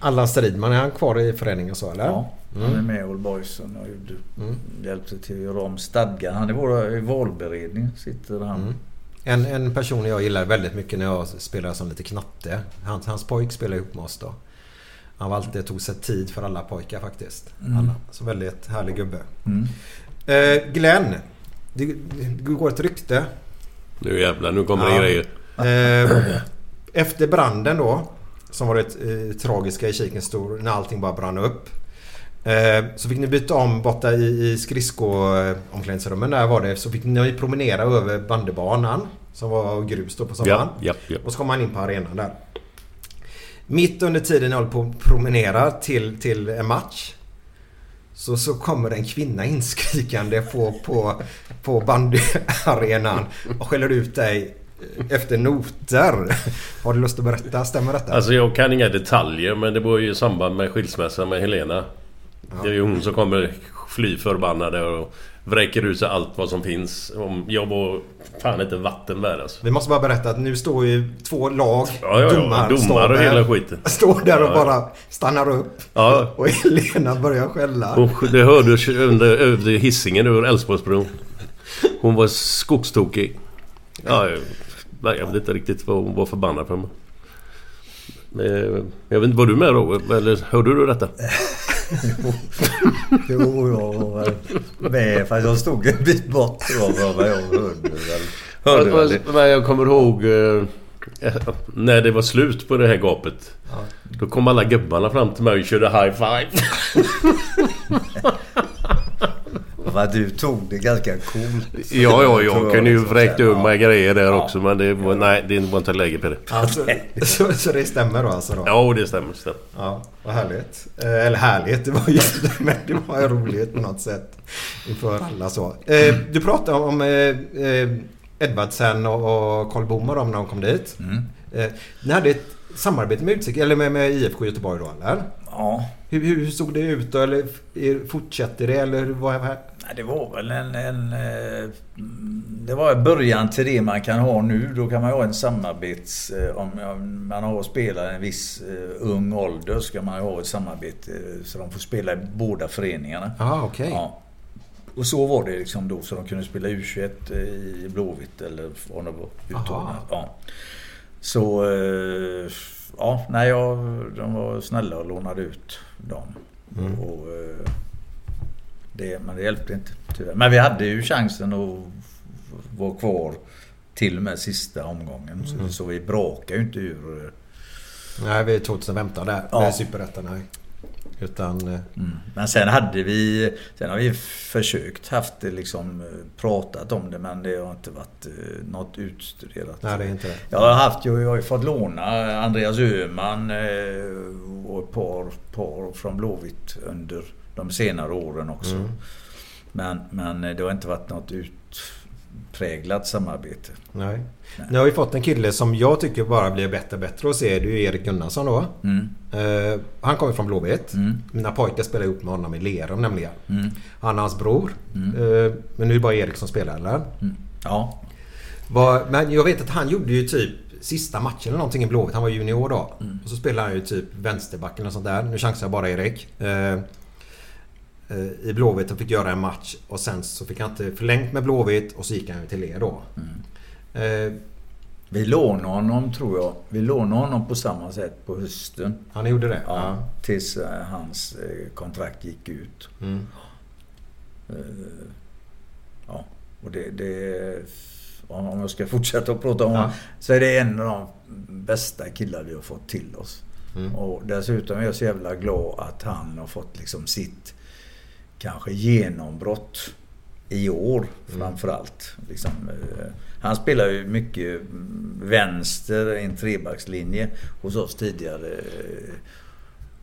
Allan Stridman, är han kvar i föreningen så eller? Ja, han är Mm. med i Old Boysen och Mm. hjälpte till att göra om stadgan. Han är vår i valberedning sitter han. Mm. En, en person jag gillar väldigt mycket när jag spelar som lite knatte. Hans, hans pojk spelar ihop med oss då. Han var alltid, tog sig tid för alla pojkar faktiskt. Mm. Alla. Så väldigt härlig gubbe. Mm. Eh, Glenn. Det, det går ett rykte. Nu jävlar, nu kommer det Ja. grejer. Eh, efter branden då. Som var det eh, tragiska i Kikenstor när allting bara brann upp. Eh, så fick ni byta om borta i, i skridskoomklädningsrummen där var det. Så fick ni promenera över bandybanan. Som var grus då på sommaren. Ja, ja, ja. Och så kom man in på arenan där. Mitt under tiden jag håller på att promenera till, till en match. Så, så kommer en kvinna inskrikande på, på, på bandyarenan och skäller ut dig efter noter. Har du lust att berätta? Stämmer detta? Alltså jag kan inga detaljer men det var ju i samband med skilsmässan med Helena. Det är ju hon som kommer fly förbannade och vräker ut sig allt vad som finns. Om jag var fan inte vatten värd alltså. Vi måste bara berätta att nu står ju två lag, Ja, ja, domar, Domar och hela skiten. <laughs> Står där och Ja. bara stannar upp. Ja. Och Helena börjar skälla. Hon, det hördes under, över hissingen över Älvsborgsbron. Hon var skogstokig. Ja, jag, vet inte riktigt vad hon var förbannad på. Eh, jag vet inte, var du med då? Eller hörde du detta? <laughs> Jo, jag var med fast jag stod en bit bort jag vad jag hörde. Hörde. Men jag kommer ihåg eh, när det var slut på det här gapet. Då kom alla gubbarna fram till mig och körde high five. <laughs> Att du tog det ganska coolt. Ja, ja, jag kunde ju liksom vräkt ur ja. mig grejer där också men det var, nej, det var inte läge på det. Alltså, <laughs> så, så det stämmer då alltså? Då? Ja, det stämmer. stämmer. Ja, vad härligt. Eh, Eller härligt, det var ju <laughs> men det var ju roligt på något sätt. Inför alla så. Eh, Du pratade om eh, eh, Edvardsen och och Karl Bom och dem när de kom dit. Mm. Eh, Ni hade ett samarbete med Utsikt, eller med, med IFK Göteborg då eller? Ja. Hur, hur såg det ut då? Eller er- fortsätter det eller vad? vad- det var väl en, en... eh, Det var början till det man kan ha nu. Då kan man ha en samarbets... eh, Om man har spelare i en viss eh, ung ålder så kan man ha ett samarbete så de får spela i båda föreningarna. Ja, okej. Ja. Och så var det liksom då så de kunde spela U21 i Blåvitt eller vad det var. Ja. Så... Ja, nej, jag, de var snälla och lånade ut dem. Mm. Och, eh, det, men det hjälpte inte tyvärr. Men vi hade ju chansen att vara kvar till och med sista omgången. Så, Mm. så vi brakar ju inte ur. eh, Nej, vi är 2015 där. Ja. Superettan, nej. Utan... eh, Mm. Men sen hade vi... Sen har vi försökt haft det liksom eh, pratat om det men det har inte varit eh, något utstuderat. Nej, det är inte det. Jag har haft, jag har ju fått låna Andreas Öhman och ett par, par från Blåvitt under de senare åren också. Mm. Men, men det har inte varit något ut, präglat samarbete. Nej. Ni har ju fått en kille som jag tycker bara blir bättre och bättre att se. Det är ju Erik Gunnarsson då. Mm. Eh, han kommer från Blåvitt. Mm. Mina pojkar spelar ihop med honom i Lerum nämligen. Mm. Han och hans bror. Mm. Eh, men nu är det bara Erik som spelar eller? Ja. Vad- men jag vet att han gjorde ju typ sista matchen eller någonting i Blåvitt. Han var junior då. Mm. Och så spelade han ju typ vänsterbacken och sånt där. Nu chansar jag bara Erik. Eh, I Blåvitt och fick göra en match och sen så fick han inte förlängt med Blåvitt och så gick han till er då. Eh, Vi lånade honom tror jag. Vi lånade honom på samma sätt på hösten. Han gjorde det? Ja. Tills eh, hans eh, kontrakt gick ut. Mm. Eh, Ja, och det, det... Om jag ska fortsätta att prata om Ja. honom. Så är det en av de bästa killar vi har fått till oss. Mm. Och dessutom är jag så jävla glad att han har fått liksom sitt kanske genombrott i år framförallt. Liksom, eh, han spelar ju mycket mm, vänster i en trebackslinje hos oss tidigare. eh,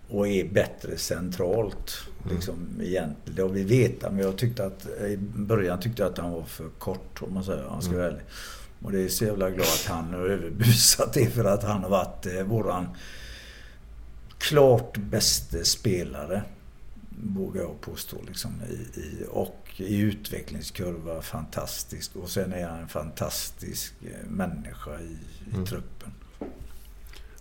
Och är bättre centralt. Liksom, egentligen. Det har vi vetat men jag tyckte att i början tyckte jag att han var för kort om man säger man ska vara ärlig. Och det är så jävla glad att han har överbusat det för att han har varit eh, våran klart bäste spelare. Vågar jag påstå. Liksom, i, i, och i utvecklingskurva fantastisk. Och sen är han en fantastisk eh, människa i, i truppen.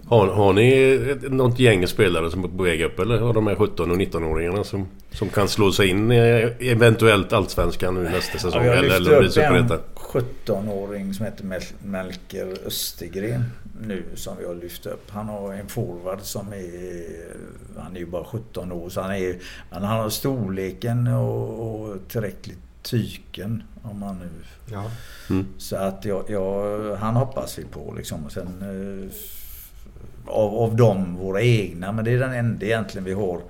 Har, har ni något gäng spelare som är på väg upp eller har de här 17 och 19-åringarna som, som kan slå sig in i eventuellt Allsvenskan nu nästa säsong? Ja, eller, eller bli superettan? 17-åring som heter Mel- Melker Östergren nu som vi har lyft upp. Han har en forward som är... Han är ju bara 17 år så han är Han har storleken och, och tillräckligt tyken om man nu... Ja. Mm. Så att jag, jag, han hoppas vi på liksom. Och sen, eh, av, av dem, våra egna. Men det är den enda egentligen vi har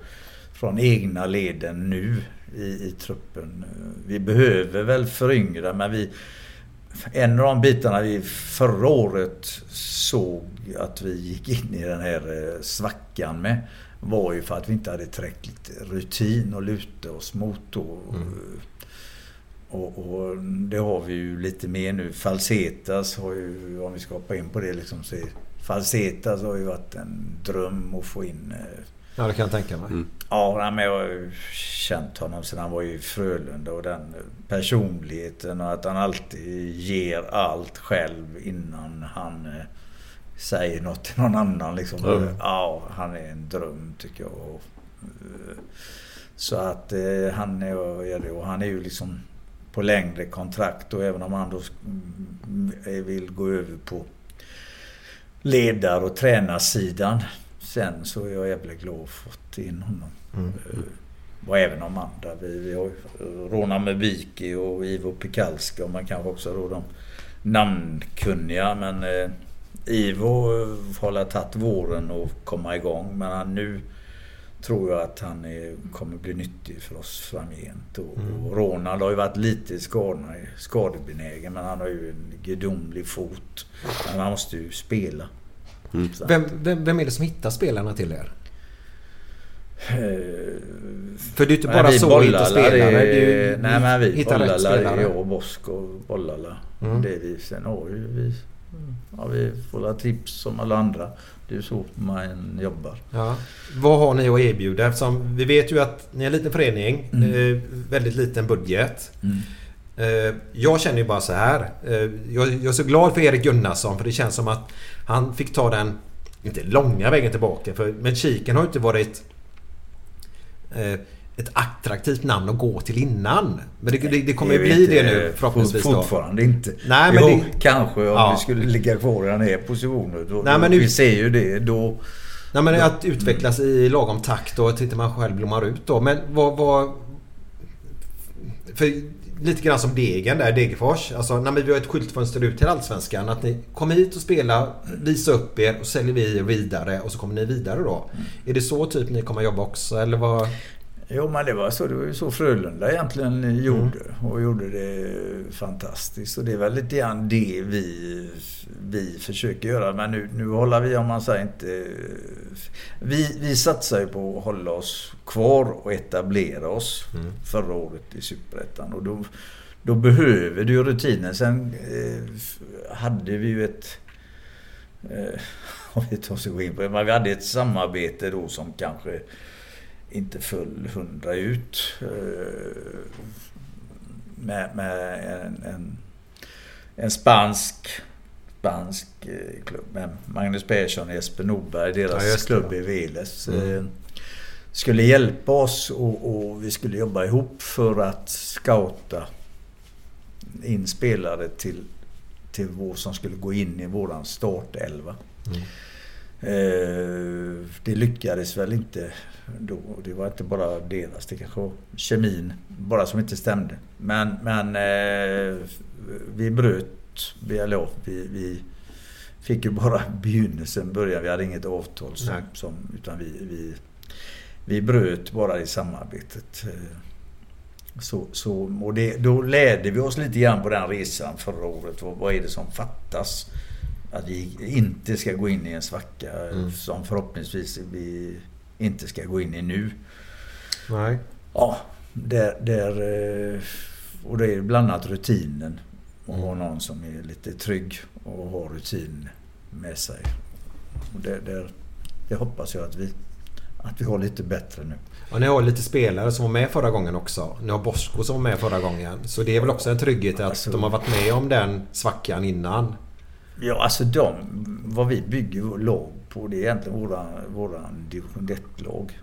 från egna leden nu i, i truppen. Vi behöver väl föryngra men vi... En av de bitarna vi förra året såg att vi gick in i den här eh, svackan med var ju för att vi inte hade tillräckligt rutin att luta oss mot. då. Och, och det har vi ju lite mer nu. Falsetas har ju, om vi ska hoppa in på det liksom, så Falsetas har ju varit en dröm att få in. Ja, det kan jag tänka mig. Ja, nej, men jag har ju känt honom sedan han var i Frölunda och den personligheten och att han alltid ger allt själv innan han eh, säger något till någon annan. Liksom. Ja. Ja, han är en dröm tycker jag. Eh, Så att eh, han är, och han är ju liksom på längre kontrakt och även om han då mm, vill gå över på ledar och tränarsidan sen så är jag jävligt glad att fått in honom. Mm. Eh, Och även de andra. Vi, vi har Rona Mebiki och Ivo Pikalska och man kanske också då de namnkunniga men eh, Ivo eh, har väl tagit våren och komma igång men han, nu tror jag att han är, kommer bli nyttig för oss framgent. Och, Mm. och Ronald har ju varit lite skadebenägen men han har ju en gudomlig fot. Men han måste ju spela. Att- Vem, vem, vem är det som hittar spelarna till er? Eh, För det är inte bara vi så att hitta spelare. det ju- nej men vi spelare. jag och Bosk och Bollala. Mm. Det är vi. Sen har ju vi, ja, vi får alla tips som alla andra. Det är så man jobbar. Ja. Vad har ni att erbjuda? Eftersom vi vet ju att ni är en liten förening. Mm. Eh, väldigt liten budget. Mm. Eh, jag känner ju bara så här. Eh, jag, är så glad för Erik Gunnarsson för det känns som att han fick ta den, inte långa vägen tillbaka. För, men Kiken har ju inte varit eh, ett attraktivt namn att gå till innan. Men det, det, det kommer ju bli det nu förhoppningsvis. då. Fortfarande inte. Nej, men jo, det- kanske om Ja. vi skulle ligga kvar i den här positionen. Då, Nej, då, men vi ut- ser ju det då. Nej men att utvecklas i lagom takt och tittar man själv blommar ut då. Men vad... vad för lite grann som Degen där, Degerfors. Alltså när vi har ett skyltfönster ut till Allsvenskan. Att ni kommer hit och spelar, visa upp er och säljer vi er vidare och så kommer ni vidare då. Är det så typ ni kommer jobba också eller vad? Jo men det var så. Det var ju så Frölunda egentligen gjorde. Mm. Och gjorde det fantastiskt. Och det är väl lite grann det vi, vi försöker göra. Men nu, nu håller vi, om man säger inte... Vi, vi satsar ju på att hålla oss kvar och etablera oss Mm. förra året i Superettan. Och då, då behöver du rutinen. Sen eh, hade vi ju ett... Eh, <laughs> om vi tar oss in på det. Men vi hade ett samarbete då som kanske inte föll hundra ut. Eh, med, med en, en, en spansk spansk eh, klubb med Magnus Persson och Jesper Norberg, deras Ja, klubb i Veles. Mm. Eh, Skulle hjälpa oss och, och vi skulle jobba ihop för att scouta in spelare till, till vår, som skulle gå in i våran startelva. Mm. Eh, det lyckades väl inte då. Det var inte bara deras, det kanske var kemin bara som inte stämde. Men, men eh, vi bröt, ja, vi, vi fick ju bara <laughs> begynnelsen, början. Vi hade inget avtal som, som, utan vi, vi, vi bröt bara i samarbetet. Eh, Så, så, och det, då lärde vi oss lite grann på den resan förra året. Vad, vad är det som fattas? Att vi inte ska gå in i en svacka Mm. som förhoppningsvis vi inte ska gå in i nu. Nej. Ja, där, där, eh, och det är bland annat rutinen. Och ha någon som är lite trygg och har rutin med sig. Och det, där, det hoppas jag att vi, att vi har lite bättre nu. Och ni har lite spelare som var med förra gången också. Ni har Bosko som var med förra gången. Så det är väl också en trygghet att Alltså- de har varit med om den svackan innan. Ja, alltså de, vad vi bygger vår lag på det är egentligen våra, våran division 1-lag.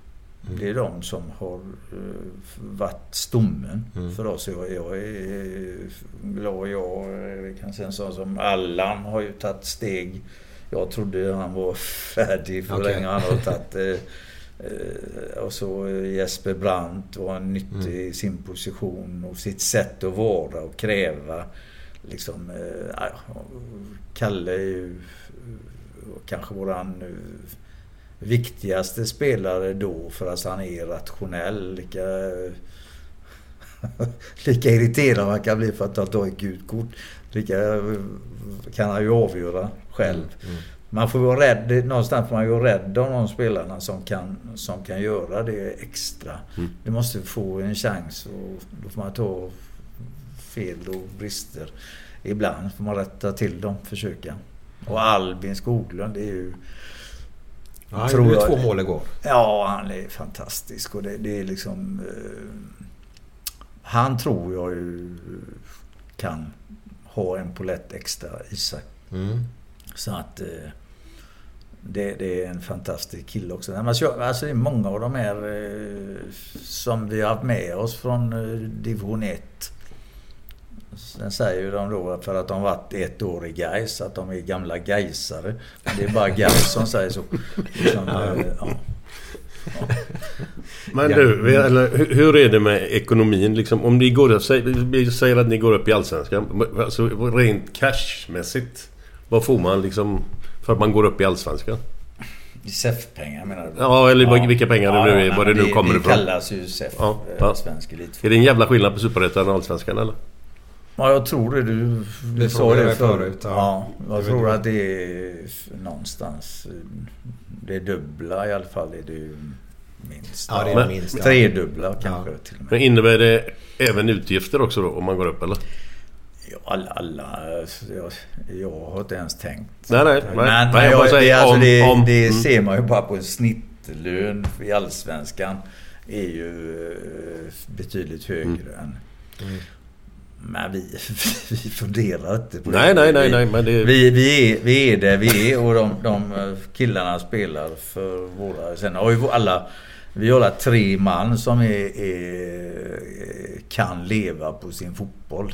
Det är de som har uh, varit stommen Mm. för oss. Jag, jag är glad. Jag eh, kan säga en sån som Allan har ju tagit steg. Jag trodde han var <laughs> färdig för Okej. länge. Han har <laughs> tagit... eh, eh, och så Jesper Brandt var nyttig i sin position och sitt sätt att vara och kräva. Liksom, eh, Kalle är ju eh, kanske våran eh, viktigaste spelare då för att han är rationell. Lika, <laughs> lika irriterad man kan bli för att han tar ett gult kort. Lika kan han ju avgöra själv. Mm. Man får vara rädd, någonstans får man ju vara rädd om de spelarna som kan, som kan göra det extra. Mm. Du måste få en chans och då får man ta fel och brister. Ibland får man rätta till dem, försöka. Och Albin Skoglund, det är ju... Ja, han tror gjorde två mål igår. Ja, han är fantastisk och det, det är liksom... Eh, han tror jag ju kan ha en polett extra i sig. Mm. Så att... Eh, det, det är en fantastisk kille också. Nej, men så- Alltså det är många av de här eh, som vi har haft med oss från eh, division 1. Sen säger ju de då för att de varit ett år i Gais att de är gamla Gaisare. Men det är bara Gais som säger så. Liksom, eh, ja. Men Ja. du, vi- eller, hur- är det med ekonomin? Liksom, om ni går upp, säg, vi säger att ni går upp i Allsvenskan. Alltså, rent cashmässigt. Vad får man liksom för att man går upp i Allsvenskan? SEF-pengar menar du? Ja, eller vad- vilka pengar det nu är, var det men nu kommer det ifrån. kallas ju SEF, Ja, eh, ja. Svensk Är det en jävla skillnad på Superettan och Allsvenskan eller? Ja, jag tror det. Du, du sa det jag förut. Ja, ja. jag Det tror att det är någonstans... Det är dubbla i alla fall. Är det ju minst. Ja, det är Men- minst. ja. Tredubbla kanske till och med. Men innebär det även utgifter också då om man går upp eller? Ja, alla, alla jag, jag har inte ens tänkt. Nej, nej. Men, Nej, men jag jag, det, alltså, om- det, om- det mm. ser man ju bara på en snittlön i Allsvenskan. är ju eh, betydligt högre Mm. än... Men vi, <laughs> vi funderar inte på Nej, det. nej, nej, Vi- nej, men det- Vi, vi, är, vi är där vi är och de, de eh, killarna spelar för våra... Sen har ju alla... Vi har alla tre man som är, är, kan leva på sin fotboll.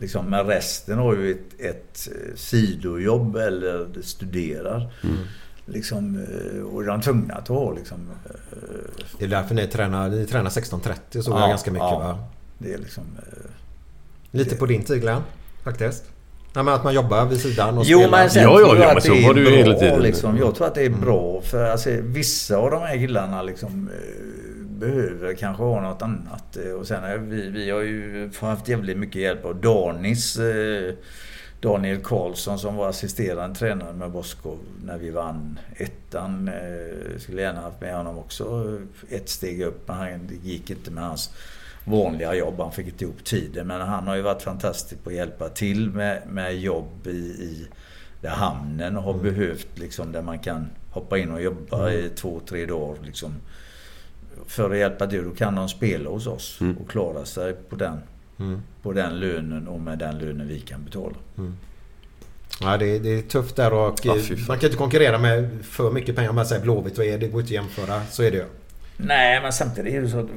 Liksom, men resten har ju ett, ett eh, sidojobb eller studerar. Mm. Liksom, eh, och är de tvungna att ha liksom... Det är därför ni tränar, ni tränar 16.30 så ja, ganska mycket ja, va? Det är liksom... Lite på din tid Glenn, faktiskt. Nej, men att man jobbar vid sidan och Jo spelar. men sen Ja, ja, tror ja, men att så det var är det ju bra hela tiden. liksom. Jag tror att det är Mm. bra för alltså, vissa av de här killarna liksom eh, behöver kanske ha något annat. Eh, Och sen vi, vi har ju haft jävligt mycket hjälp av Danis eh, Daniel Karlsson som var assisterande tränare med Boskov när vi vann ettan. Eh, skulle gärna haft med honom också ett steg upp men han, det gick inte med hans vanliga jobb. Han fick inte ihop tiden. Men han har ju varit fantastisk på att hjälpa till med, med jobb i, i där hamnen och har behövt liksom där man kan hoppa in och jobba i två, tre dagar. Liksom, för att hjälpa till. Då kan de spela hos oss och klara sig på den, Mm. på den lönen och med den lönen vi kan betala. Ja, det, det är tufft där och Ja, eh, man kan inte konkurrera med för mycket pengar. Om man säger Blåvitt, vad är det? Det går inte att jämföra. Så är det ju. Nej, men samtidigt är det så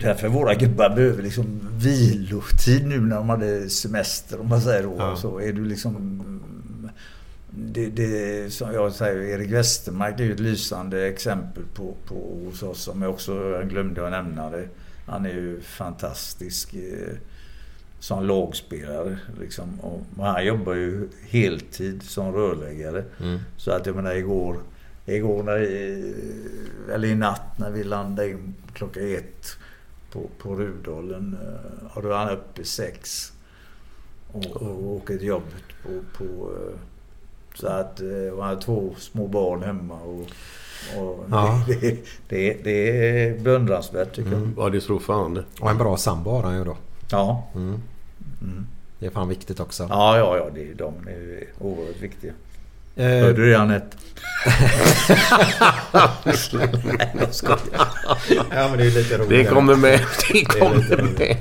därför våra gubbar behöver liksom vilotid nu när de hade semester om man säger då. Ja. Så är du liksom... Det, det, som jag säger, Erik Westermark är ju ett lysande exempel på, på hos oss som jag också jag glömde att nämna. Det. Han är ju fantastisk eh, som lagspelare. Liksom. Och han jobbar ju heltid som rörläggare. Mm. Så att jag menar igår, igår när, eller i natt när vi landade in klockan ett på, på Rudalen. eh, Och då var han uppe sex. Och, och åker till jobbet på, på eh, så att eh, och han hade två små barn hemma. Och, och Ja. det, <laughs> det, det, det är beundransvärt tycker jag. Ja, det tror fan det. Och en bra sambo har han ju då. Ja. Mm. Mm. Det är fan viktigt också. Ja, ja, ja. Det, de är oerhört viktiga. Eh, Hörde du det Anette? Nej, jag skojar. Ja, men det är lite roligt. Det kommer med. Det kommer med.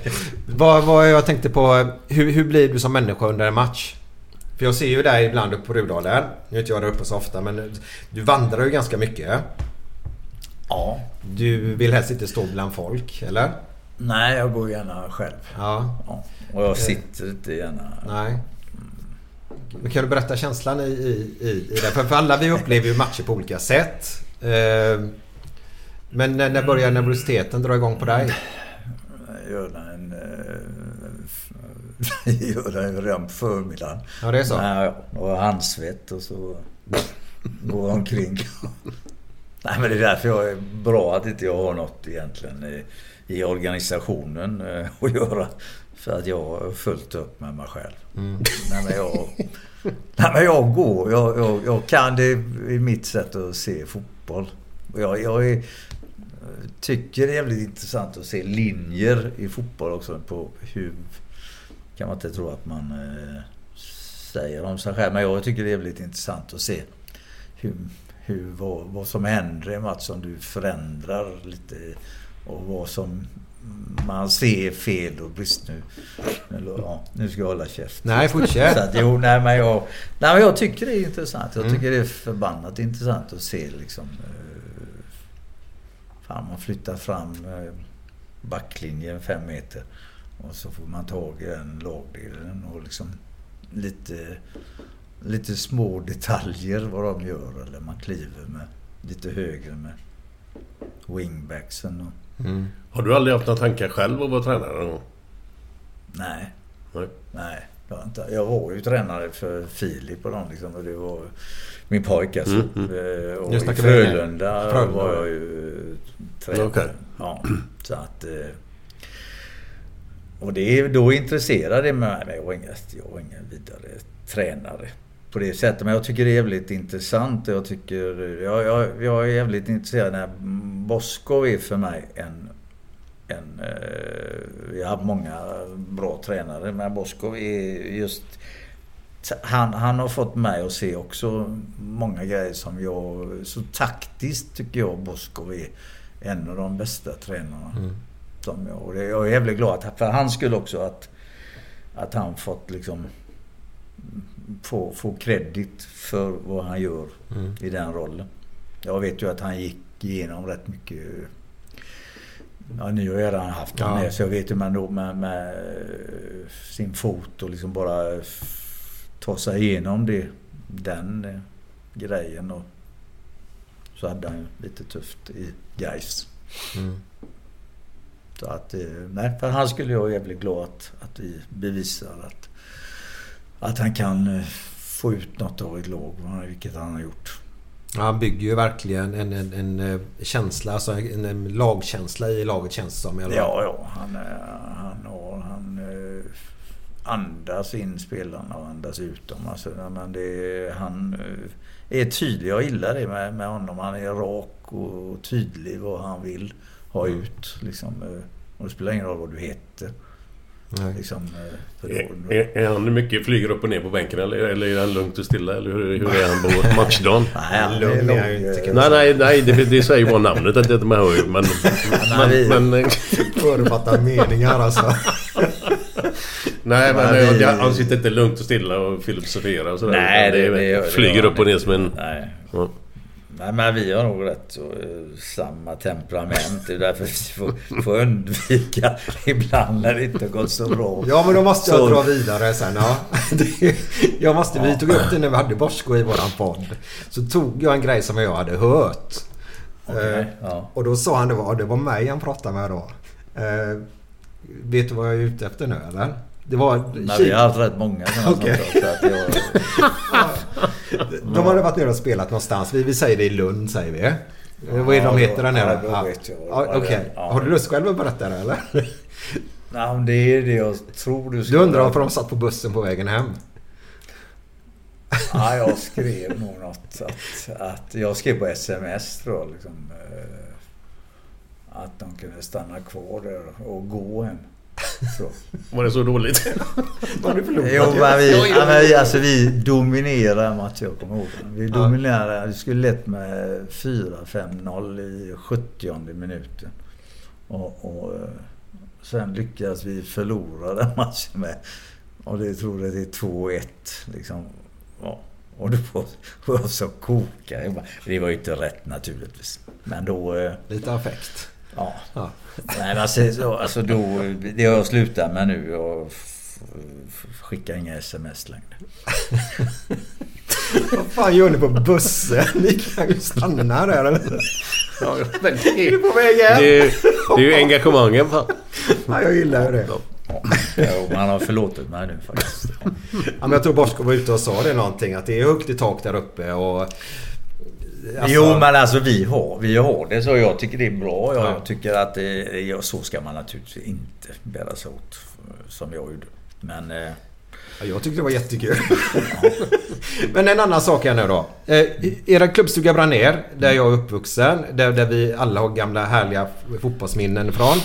Vad, vad jag tänkte på. Hur, hur blir du som människa under en match? För jag ser ju dig ibland uppe på Rudalen. Nu är inte jag där uppe så ofta men du vandrar ju ganska mycket. Ja. Du vill helst inte stå bland folk, eller? Nej, jag går gärna själv. Ja. Ja. Och jag sitter inte gärna... Nej. Men kan du berätta känslan i, i, i, i det? För, för alla vi upplever ju matcher på olika sätt. Eh, Men när, när börjar nervositeten dra igång på dig? Gör den en... eh, <laughs> Gör den redan på förmiddagen. Ja, det är så? Ja. och handsvett och så går omkring. Nej, men det är därför jag är bra att inte jag har något egentligen i, i organisationen eh, att göra. För att jag har fullt upp med mig själv. Mm. Nej, men jag, nej, men jag går. Jag, jag, jag kan det i mitt sätt att se fotboll. Jag, jag är, tycker det är jävligt intressant att se linjer i fotboll också. På hur kan man inte tro att man eh, säger om sig själv. Men jag tycker det är jävligt intressant att se hur, hur, vad, vad som händer i en match som du förändrar lite. Och vad som man ser fel och brist nu. Eller, ja, nu ska jag hålla käft. Nej, fortsätt. Så att, jo, nej, men jag, nej, men jag tycker det är intressant. Jag Mm. tycker det är förbannat intressant att se liksom... eh, Fan, man flyttar fram eh, backlinjen fem meter. Och så får man tag i den lagdelen och liksom lite, lite små detaljer vad de gör. Eller man kliver med lite högre med wingbacksen. Och, Mm. Har du aldrig haft några tankar själv att vara tränare någon gång? nej, Nej. nej. Jag, inte, jag var ju tränare för Filip och dem liksom. Och det var min pojke alltså. Mm, mm. Eh, Och i. Frölunda Frölunda. var jag ju tränare. Okej. Ja, så att... eh, Och det är då intresserar det mig. Men jag var ingen, jag var ingen vidare tränare på det sättet. Men jag tycker det är jävligt intressant. Jag, tycker, jag, jag, jag är jävligt intresserad när Boskov är för mig en... en eh, vi har haft många bra tränare men Boskov är just... Han, han har fått mig att se också många grejer som jag... Så taktiskt tycker jag Boskov är en av de bästa tränarna. Mm. Som jag, och det, jag är jävligt glad att, för han skulle också att, att han fått liksom få, få kredit för vad han gör Mm. i den rollen. Jag vet ju att han gick igenom rätt mycket Ja, ni har ju redan haft honom Ja. med så jag vet hur man då med, med sin fot och liksom bara ta sig igenom det, den eh, grejen. Och så hade han lite tufft i Gais. Mm. Så att, eh, nej, för han skulle jag vara jävligt glad att, att vi bevisar att, att han kan eh, få ut något av ett lag, vilket han har gjort. Ja, Han bygger ju verkligen en, en, en eh, känsla, alltså en, en lagkänsla i laget känns det som. Ja, ja. Han, eh, han, har, han andas in spelarna och andas ut dem. Alltså, men det, han är tydlig. Jag gillar det med, med honom. Han är rak och tydlig vad han vill ha ut. Liksom, Och det spelar ingen roll vad du heter. Liksom, eh, Är, är han mycket flyger upp och ner på bänken eller, eller är han lugnt och stilla? Eller hur, hur är han på <laughs> matchdagen? Nej, han är Lugn är han ju lång, inte, eh, Nej, nej, nej. Det, det säger bara namnet att det man hör ju. Men... <laughs> Men, men <laughs> meningar alltså. nej, men Nej, jag- han sitter inte lugnt och stilla och filosoferar och sådär. Nej, det, det, det Flyger upp och han ner som en... Nej. Ja. Nej, men vi har nog rätt så, eh, samma temperament. Det är därför vi får, får undvika <laughs> ibland när det inte gått så bra. Ja men då måste jag Så- dra vidare sen. Ja. <laughs> Det- Jag måste, vi tog upp det när vi hade Bosko i våran podd. Så tog jag en grej som jag hade hört. Okej, Eh, ja. Och då sa han det var, det var mig han pratade med då. Eh, vet du vad jag är ute efter nu eller? Det var... Nej, vi har haft rätt många sådana. Så att jag, <laughs> <laughs> De hade varit nere och spelat någonstans. Vi, vi säger det i Lund säger vi. Eh, vad är Ja, de då- heter där nere? ja, då Ja, Okej. är. Ja. Har du lust själv att berätta det eller? <laughs> nej, men det är det jag tror du ska... Du undrar varför de satt på bussen på vägen hem? Ja, jag <laughs> skrev nog något att, att jag skrev på sms jag liksom, eh, att de kunde stanna kvar där och gå hem. Var det så dåligt? <laughs> Var du förlorad? Jo, men vi, ja, men vi, alltså, vi dominerar matchen, jag kommer ihåg det. Vi dominerade. Vi skulle lett med 4-5-0 i 70 minuten. Och, och eh, sen lyckades vi förlora den matchen med, och det tror jag det är 2-1. Liksom. Ja. Och då var jag så bara- Det var ju inte rätt naturligtvis. Men då... eh, Lite affekt. Ja. Ja. Nej, men alltså, så- alltså då, det har jag slutat med nu. Jag skickar inga sms längre. <laughs> Vad fan gör ni på bussen? Ni kan ju stanna där eller? Ja, men det, Är du på väg hem? det, är- det är ju engagemangen. fan. Ja, jag gillar ju det. Ja, man har förlåtit mig nu faktiskt. Ja, men jag tror Bosko var ute och sa det någonting. Att det är högt i tak där uppe och... alltså- Jo men alltså vi har, vi har det så jag tycker det är bra. Jag Ja. tycker att det, så ska man naturligtvis inte bära sig åt som jag gjorde. Men eh, Ja, jag tyckte det var jättekul. <laughs> Men en annan sak här nu då. Eh, era klubbstuga brann ner, där jag är uppvuxen. Där, där vi alla har gamla härliga fotbollsminnen ifrån.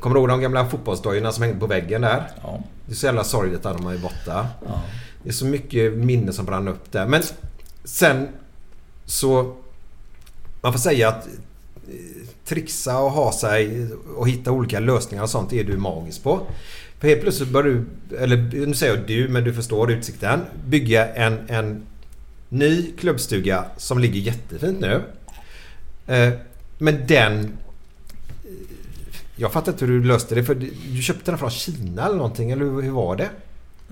Kommer du ihåg de gamla fotbollsdojorna som hängde på väggen där? ja. Det är så jävla sorgligt att de är borta. ja. Det är så mycket minnen som brann upp där. Men sen så... Man får säga att eh, trixa och ha sig och hitta olika lösningar och sånt är du magisk på. För helt plötsligt börjar du, eller nu säger jag du men du förstår utsikten. Bygga en, en ny klubbstuga som ligger jättefint nu. Eh, men den... Eh, jag fattar inte hur du löste det för du köpte den från Kina eller någonting eller hur var det?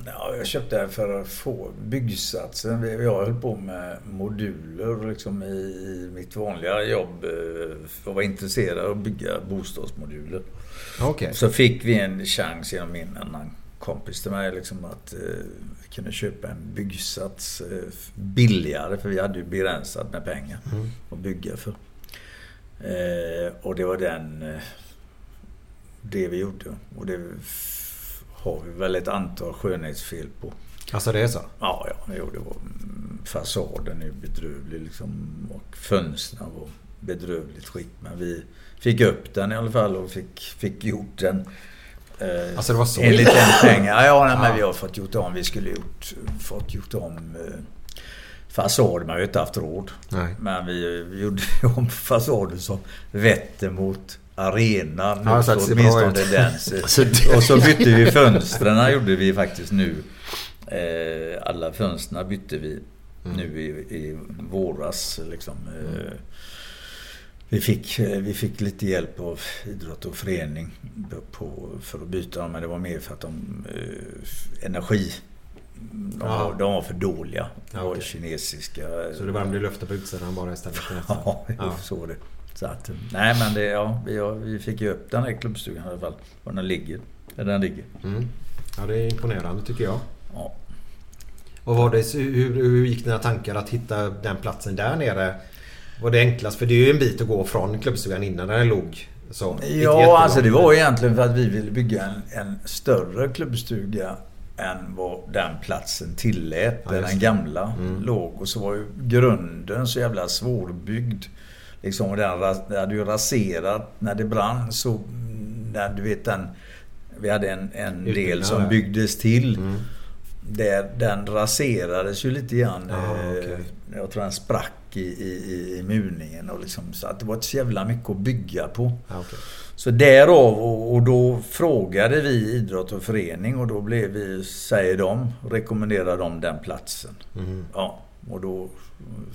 Ja, jag köpte den för att få byggsatsen. Jag höll på med moduler liksom i i mitt vanliga jobb. eh, Jag var intresserad av att bygga bostadsmoduler. Okej. Så fick vi en chans genom en annan kompis till mig liksom att eh, vi kunde köpa en byggsats eh, billigare för vi hade ju begränsat med pengar att bygga för. Eh, och det var den eh, det vi gjorde. Och det har vi väl ett antal skönhetsfel på. Alltså det är så? Ja, ja. Jo, det var, mm, fasaden är bedrövlig liksom. Och fönstren var bedrövligt skick. Men vi fick upp den i alla fall och fick, fick gjort den. Eh, Alltså, det var så Enligt den pengar. Ja, nej, men Ja. vi har fått gjort om. Vi skulle gjort, fått gjort om eh, fasaden. Vi har ju inte haft råd. Nej. Men vi, vi gjorde om fasaden som vetter mot arenan. Ja, så åtminstone den. <laughs> Så- Och så bytte vi <laughs> fönstren gjorde vi faktiskt nu. Eh, alla fönstren bytte vi Mm. nu i, i våras. Liksom. Eh, vi, fick, eh, vi fick lite hjälp av idrott och förening på, för att byta dem. Men det var mer för att de... Energi... De, Ja. var, de var för dåliga. De Ja, var kinesiska. Så det värmde luften på utsidan bara istället? <laughs> Ja, Ja. så var det. Så att, nej men det, ja, vi, har, vi fick ju upp den här klubbstugan i alla fall. Var den ligger. Där den ligger. Mm. Ja, det är imponerande tycker jag. Ja. Och var det, hur, hur gick dina tankar att hitta den platsen där nere? Var det enklast? För det är ju en bit att gå från klubbstugan innan den låg så. Ja, alltså det var egentligen för att vi ville bygga en, en större klubbstuga än vad den platsen tillät. Ja, där den gamla Mm. låg. Och så var ju grunden så jävla svårbyggd. Liksom, och den hade ju raserat. När det brann så mm, den, du vet den... Vi hade en, en del som byggdes till. Mm. Där, den raserades ju lite grann. Ja, Eh, okej. Jag tror den sprack i, i, i, murningen. Och liksom, så att det var inte så jävla mycket att bygga på. Ja, okej. Så därav och, och då frågade vi idrott och förening och då blev vi, säger de, rekommenderar de den platsen. Mhm. Ja, och då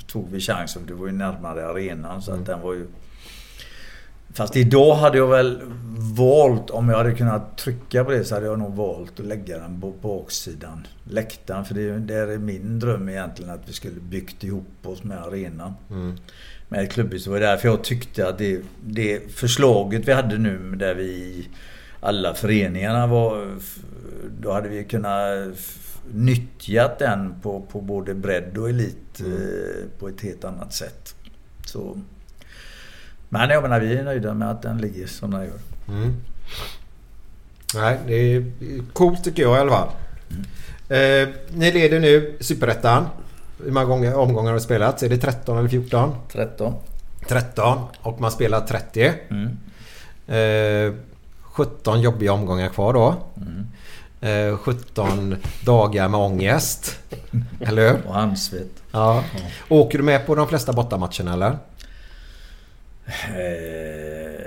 tog vi chansen. Det var ju närmare arenan så att den var ju... Fast idag hade jag väl valt, om jag hade kunnat trycka på det så hade jag nog valt att lägga den på baksidan läktaren. För det, det är min dröm egentligen att vi skulle byggt ihop oss med arenan Mm. med klubbhus. Det var därför jag tyckte att det, det förslaget vi hade nu där vi alla föreningarna var... Då hade vi kunnat nyttjat den på, på både bredd och elit eh, på ett helt annat sätt. Så, men jag menar, vi är nöjda med att den ligger som den gör. Mm. Nej, det är coolt tycker jag i alla fall. Eh, ni leder nu Superettan. Hur många gånger, omgångar har det spelats? Är det 13 eller 14? 13. 13 och man spelar 30. Eh, 17 jobbiga omgångar kvar då. Eh, 17 dagar med ångest. Eller hur? Och handsvett. Ja. Åker du med på de flesta bortamatcherna eller? Eh,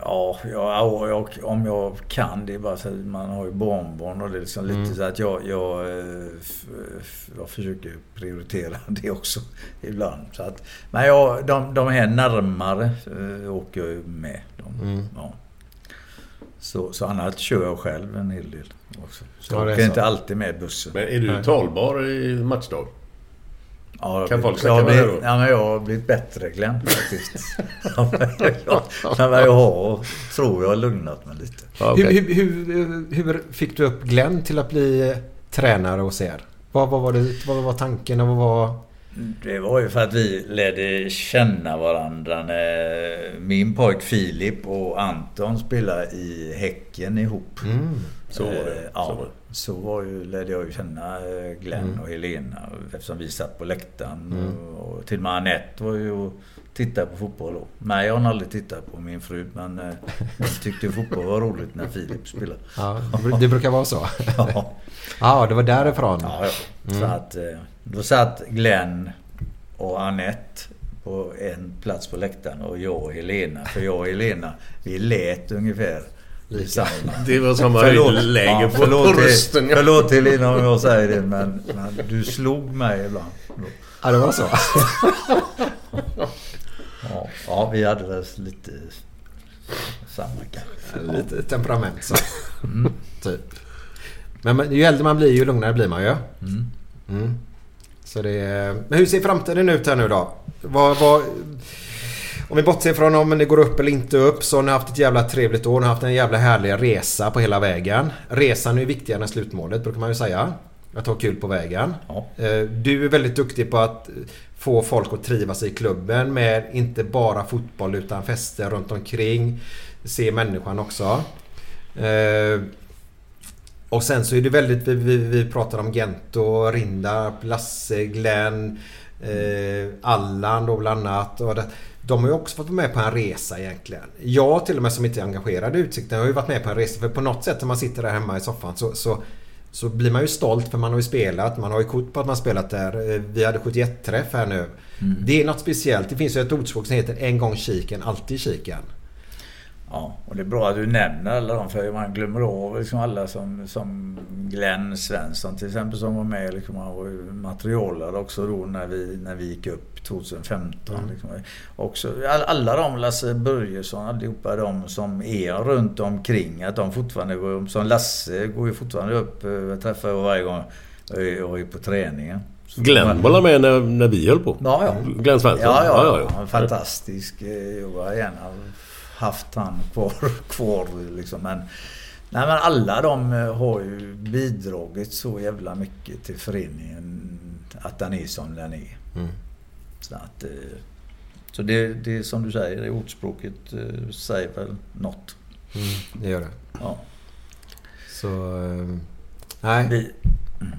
ja, ja, jag, om jag kan. Det är bara så att man har ju barnbarn och det är liksom lite Mm. så att jag, jag, eh, jag försöker prioritera <laughs> det också ibland. Så att, men jag, de, de här närmare eh, åker jag ju med. De, Mm. ja. Så, så annars kör jag själv en hel del också. Så Ja, det jag är åker så. inte alltid med bussen. Men är du Nej. talbar i matchdag? Ja, jag Kan har folk blivit- snacka med dig då? Ja, men jag har blivit bättre Glenn faktiskt. <laughs> ja, men jag, har, tror jag har lugnat mig lite. Ja, okej. Hur, hur, hur, hur fick du upp Glenn till att bli tränare hos er? Vad, vad, var, det, vad var tanken och vad var... Det var ju för att vi lärde känna varandra när min pojk Filip och Anton spelade i Häcken ihop. Mm. Så var det. Eh, Ja, Så var det. så var ju, lärde jag ju känna eh, Glenn Mm. och Helena eftersom vi satt på läktaren. Och, och till och med Anette var ju och tittade på fotboll då. Nej, jag har aldrig tittat på min fru men eh, jag tyckte fotboll var roligt när Filip spelade. Ja, det brukar vara så. <laughs> Ja. Ja, det var därifrån. Ja. Så att, eh, då satt Glenn och Annette på en plats på läktaren och jag och Helena. För jag och Helena, vi lät ungefär samma. Det var samma Förlåt, läge ja, på, förlåt, på till- rösten. ja. Förlåt Helena om jag säger det men, men du slog mig ibland. Ja, det var så. <laughs> Ja, ja vi hade väl lite samma kanske. Lite temperament så. Typ. Men man- ju äldre man blir ju lugnare blir man ju. Mm. Så det är... Men hur ser framtiden ut här nu då? Vad, vad, om vi bortser från om det går upp eller inte upp så har ni haft ett jävla trevligt år. Ni har haft en jävla härlig resa på hela vägen. Resan är viktigare än slutmålet brukar man ju säga. Att ha kul på vägen. Ja. Eh, Du är väldigt duktig på att få folk att trivas i klubben med inte bara fotboll utan fester runt omkring. Se människan också. Och sen så är det väldigt, vi, vi, vi pratar om Gento, Rinda, Lasse, Glenn, eh, Allan då bland annat. Och det, de har ju också fått vara med på en resa egentligen. Jag till och med som inte är engagerad i Utsikten har ju varit med på en resa. För på något sätt när man sitter där hemma i soffan så, så, så blir man ju stolt för man har ju spelat. Man har ju kort på att man spelat där. Eh, Vi hade 71-träff här nu. Det är något speciellt. Det finns ju ett ordspråk som heter en gång kiken, alltid kiken. Ja, och det är bra att du nämner alla dem för man glömmer av liksom alla som, som Glenn Svensson till exempel som var med. Liksom, han var ju materialare också då när vi, när vi gick upp 2015. Liksom. Också, all- alla de, Lasse Börjesson, allihopa de som är runt omkring. Att de fortfarande går, som Lasse går ju fortfarande upp, eh, jag träffar jag varje gång jag är på träningen. Glenn var med när, när vi höll på. Ja, ja. Glenn Svensson. Ja, ja, ja, ja. ja. Fantastisk. Eh, har gärna haft han kvar, <laughs> kvar liksom. Men, nej, men alla de eh, har ju bidragit så jävla mycket till föreningen. Att den är som den är. Mm. Så, att, eh, så det, det är som du säger, det ordspråket eh, säger väl något. Mm, det gör det. Ja. Så... Nej. Vi,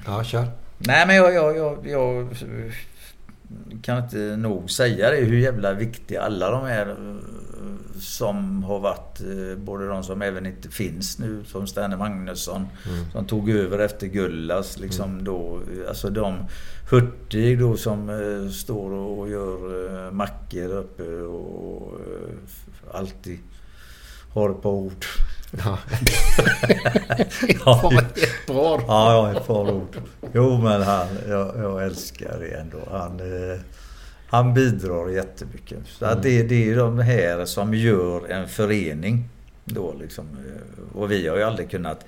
Ja, kör. Nej men jag, jag, jag, jag kan inte nog säga det hur jävla viktiga alla de är eh, som har varit, eh, både de som även inte finns nu, som Sterne Magnusson, Mm. som tog över efter Gullas. Liksom då, alltså de Hurtig då som eh, står och, gör mackor uppe och alltid har ett par ord. Ja. ja, ett par. Ja, ja, ett par ord. Jo, men han, jag, jag älskar det ändå. Han, eh, han bidrar jättemycket. Så att det, det är de här som gör en förening. Då liksom. eh, Och vi har ju aldrig kunnat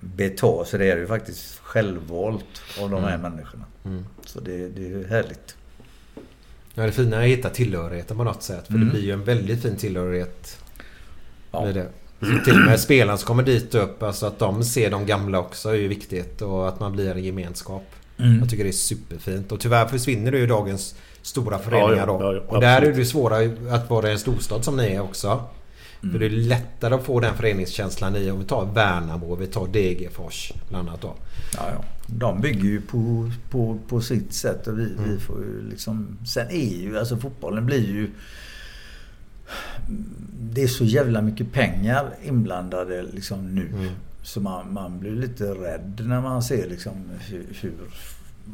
beta, så det är ju faktiskt självvalt av de här Mm. människorna. Mm. Så det, det är ju härligt. Ja, det fina är att hitta tillhörigheten på något sätt. För Mm. det blir ju en väldigt fin tillhörighet. Ja. Med det. Så till och med spelarna som kommer dit upp, alltså att de ser de gamla också är ju viktigt. Och att man blir en gemenskap. Mm. Jag tycker det är superfint. Och tyvärr försvinner det ju dagens stora föreningar Ja, ja, då. ja, och där är det svåra att vara i en storstad som ni är också. För det är lättare att få den föreningskänslan i om vi tar Värnamo, vi tar Degerfors bland annat då. Ja, ja. De bygger ju på, på, på sitt sätt och vi, vi får ju liksom... Sen är ju, alltså fotbollen blir ju... Det är så jävla mycket pengar inblandade liksom nu. Så man, man blir lite rädd när man ser liksom hur, hur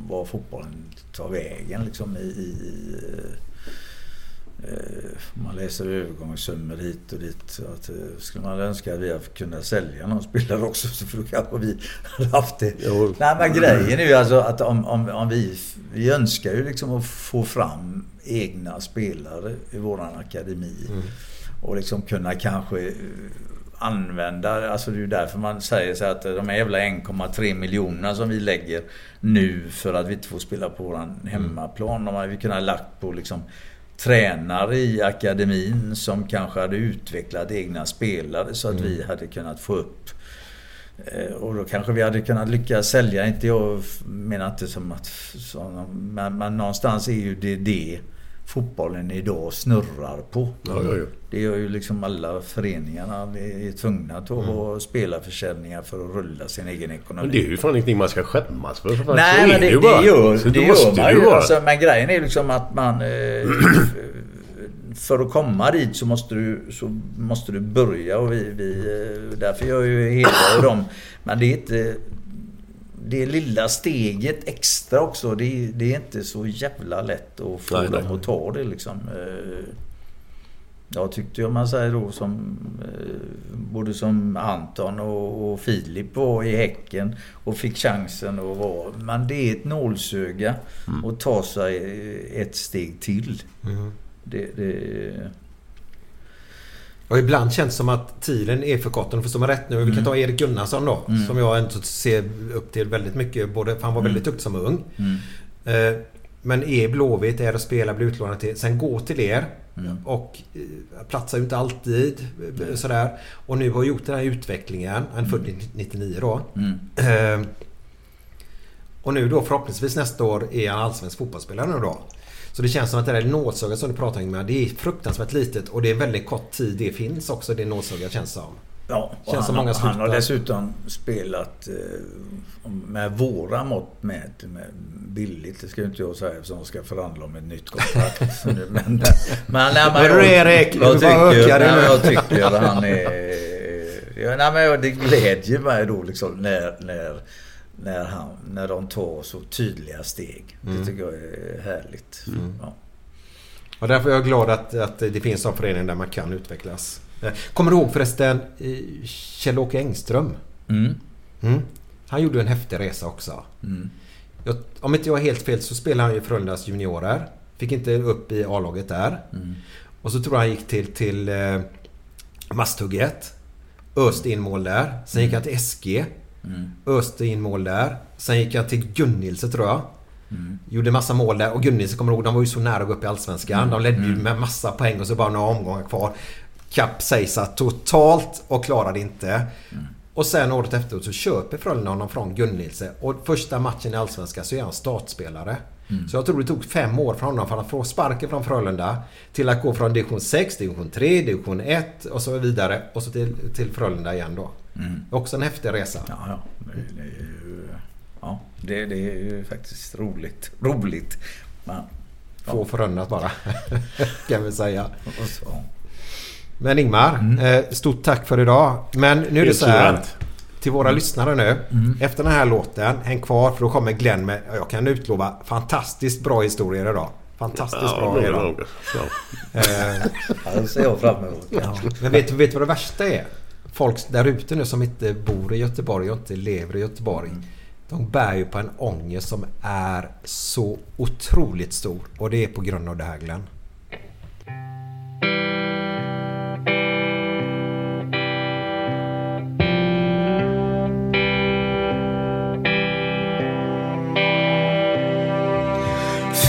var fotbollen tar vägen liksom i... i man läser övergångssummor hit och dit. Att, eh, skulle man önska att vi hade kunnat sälja någon spelare också så för då kanske vi hade haft det. Nej men grejen är ju alltså att om, om, om vi, vi önskar ju liksom att få fram egna spelare i våran akademi. Och liksom kunna kanske eh, använda, alltså det är ju därför man säger så att de här jävla 1,3 miljonerna som vi lägger nu för att vi inte får spela på våran hemmaplan. De hade vi kunnat lagt på liksom tränare i akademin som kanske hade utvecklat egna spelare så att vi hade kunnat få upp Eh, Och då kanske vi hade kunnat lyckas sälja, inte jag menar inte som att... Såna, men, men någonstans är ju det det fotbollen idag snurrar på. Ja, ja, ja. Det gör ju liksom alla föreningarna. Vi är tvungna att ha spelarförsäljningar för att rulla sin egen ekonomi. Men det är ju fan ingenting man ska skämmas för. för. Nej, men det, det, bara. gör, Så det gör man ju. Alltså, men grejen är liksom att man... Eh, <clears throat> för att komma dit så måste du, så måste du börja och vi, vi eh, därför gör ju hela dem. Men det är inte... Det lilla steget extra också, det, är- det är inte så jävla lätt att få Nej, dem nej. att ta det liksom. Eh, Jag tyckte om man säger då som eh, både som Anton och, och Filip var i Häcken och fick chansen att vara. Men det är ett nålsöga att ta sig ett steg till. Mm. Det, det, Och ibland känns det som att tiden är för kort. Om förstår mig rätt nu. Vi kan ta Erik Gunnarsson då. Mm. Som jag ändå ser upp till väldigt mycket. Både, för han var Mm. väldigt duktig som ung. Mm. Eh, men är Blåvitt, är att spela, blir utlånad till. Sen gå till er. Mm. Och eh, platsar ju inte alltid. eh, Sådär. Och nu har gjort den här utvecklingen. Han är född 99 då. Mm. Eh, och nu då förhoppningsvis nästa år är han allsvensk fotbollsspelare nu då. Så det känns som att det där nålsögat som du pratar om med, det är fruktansvärt litet och det är väldigt kort tid det finns också, det nålsögat känns som. Ja, och Känns han, som många han har dessutom spelat eh, med våra mått mätt med billigt. Det ska ju inte jag säga eftersom jag ska förhandla om ett nytt kontrakt. <laughs> Nu, men, men, nej, men Hörru, Erik, jag, tycker, nej, men jag tycker han är... Ja, nej, men det glädjer mig då liksom när, när, när, han, när de tar så tydliga steg. Mm. Det tycker jag är härligt. Ja. Och därför är jag glad att, att det finns en förening där man kan utvecklas. Kommer du ihåg förresten eh, Kjell-Åke Engström? Mm. Mm. Han gjorde en häftig resa också. Mm. Jag, om inte jag har helt fel så spelade han ju Frölundas juniorer. Fick inte upp i A-laget där. Mm. Och så tror jag han gick till, till eh, Masthugget. Öste in mål där. Sen gick han till SG. Mm. Öste in mål där. Sen gick han till Gunnilse tror jag. Mm. Gjorde massa mål där. Och Gunnilse kommer ihåg, de var ju så nära att gå upp i Allsvenskan. De ledde ju med massa poäng och så bara några omgångar kvar. Kapsejsat totalt och klarade inte. Och sen året efter så köper Frölunda honom från Gunnilse. Och första matchen i Allsvenskan så är han startspelare. Mm. Så jag tror det tog fem år för honom för att få sparken från Frölunda till att gå från division 6, division 3, division 1 och så vidare. Och så till, till Frölunda igen då. Mm. Också en häftig resa. Ja, ja. Det, är ju, ja det, det är ju faktiskt roligt. Roligt. Men Få förunnat bara. <laughs> kan vi säga. Och så. Men Ingmar, eh, stort tack för idag. Men nu är det så här. Till våra lyssnare nu. Efter den här låten, häng kvar för då kommer Glenn med, jag kan utlova, fantastiskt bra historier idag. Fantastiskt bra det är idag. Ja. <laughs> Eh, Ja, det ser jag fram emot. ja. Men vet du vet vad det värsta är? Folk där ute nu som inte bor i Göteborg och inte lever i Göteborg. De bär ju på en ångest som är så otroligt stor. Och det är på grund av det här Glenn.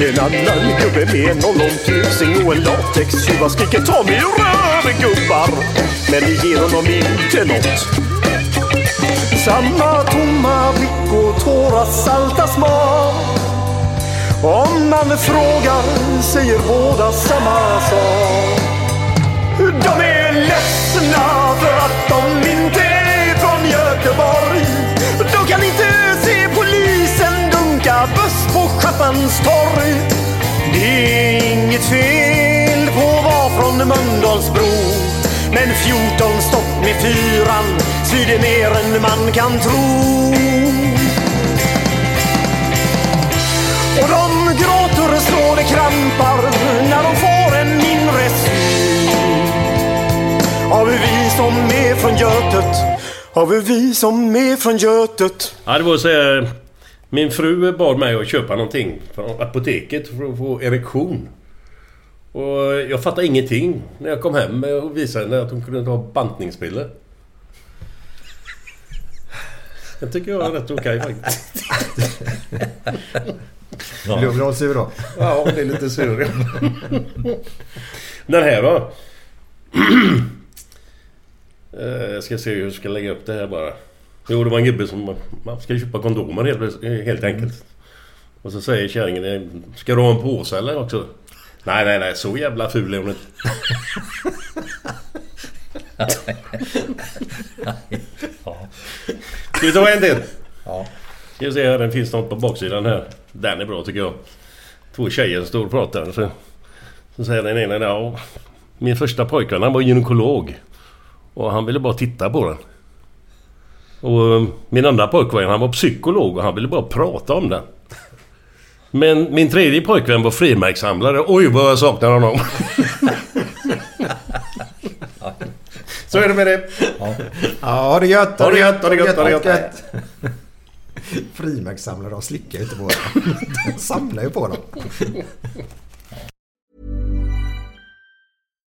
En annan gubbe med en ollontusing och en latextjuva skriker ta mig ur gubbar. Men det ger honom inte något. Samma tomma blick och tårar salta smak. Om man frågar säger båda samma sak. De är ledsna för på torg. Det är inget fel på att vara från Mölndalsbro. Men 14 stopp med fyran svider mer än man kan tro. Och de gråter så det krampar när de får en mindre syn. Har vi vi som är från Götet? Har vi vi som är från Götet? Ja, det var så här, min fru bad mig att köpa någonting från apoteket för att få erektion. Och jag fattade ingenting när jag kom hem och visade henne att hon kunde ta bantningspiller. Det tycker jag är rätt okej faktiskt. Blir du sur då? Ja, det är lite sur. Den här då? <clears throat> Eh, Jag ska se hur jag ska lägga upp det här bara. Jo, det var en gubbe som... Man ska köpa kondomer helt, helt enkelt. Och så säger kärringen... eh, Ska du ha en påse eller också? Nej, nej, nej. Så jävla ful är hon inte. <laughs> Ska vi ta en till? Ja. Ska vi se här, den finns något på baksidan här. Den är bra tycker jag. Två tjejer som står och pratar. Så, så säger den ena ja, Min första pojkvän han var gynekolog. Och han ville bara titta på den. Och eh, min andra pojkvän han var psykolog och han ville bara prata om den. Men min tredje pojkvän var frimärkssamlare. Oj vad jag saknar honom. <laughs> Så är det med det. Ja, ha det gött! Ha det gött, ha det gött, ha det gött. <laughs> Frimärkssamlare, de slickar ju inte på dem. De samlar ju på dem.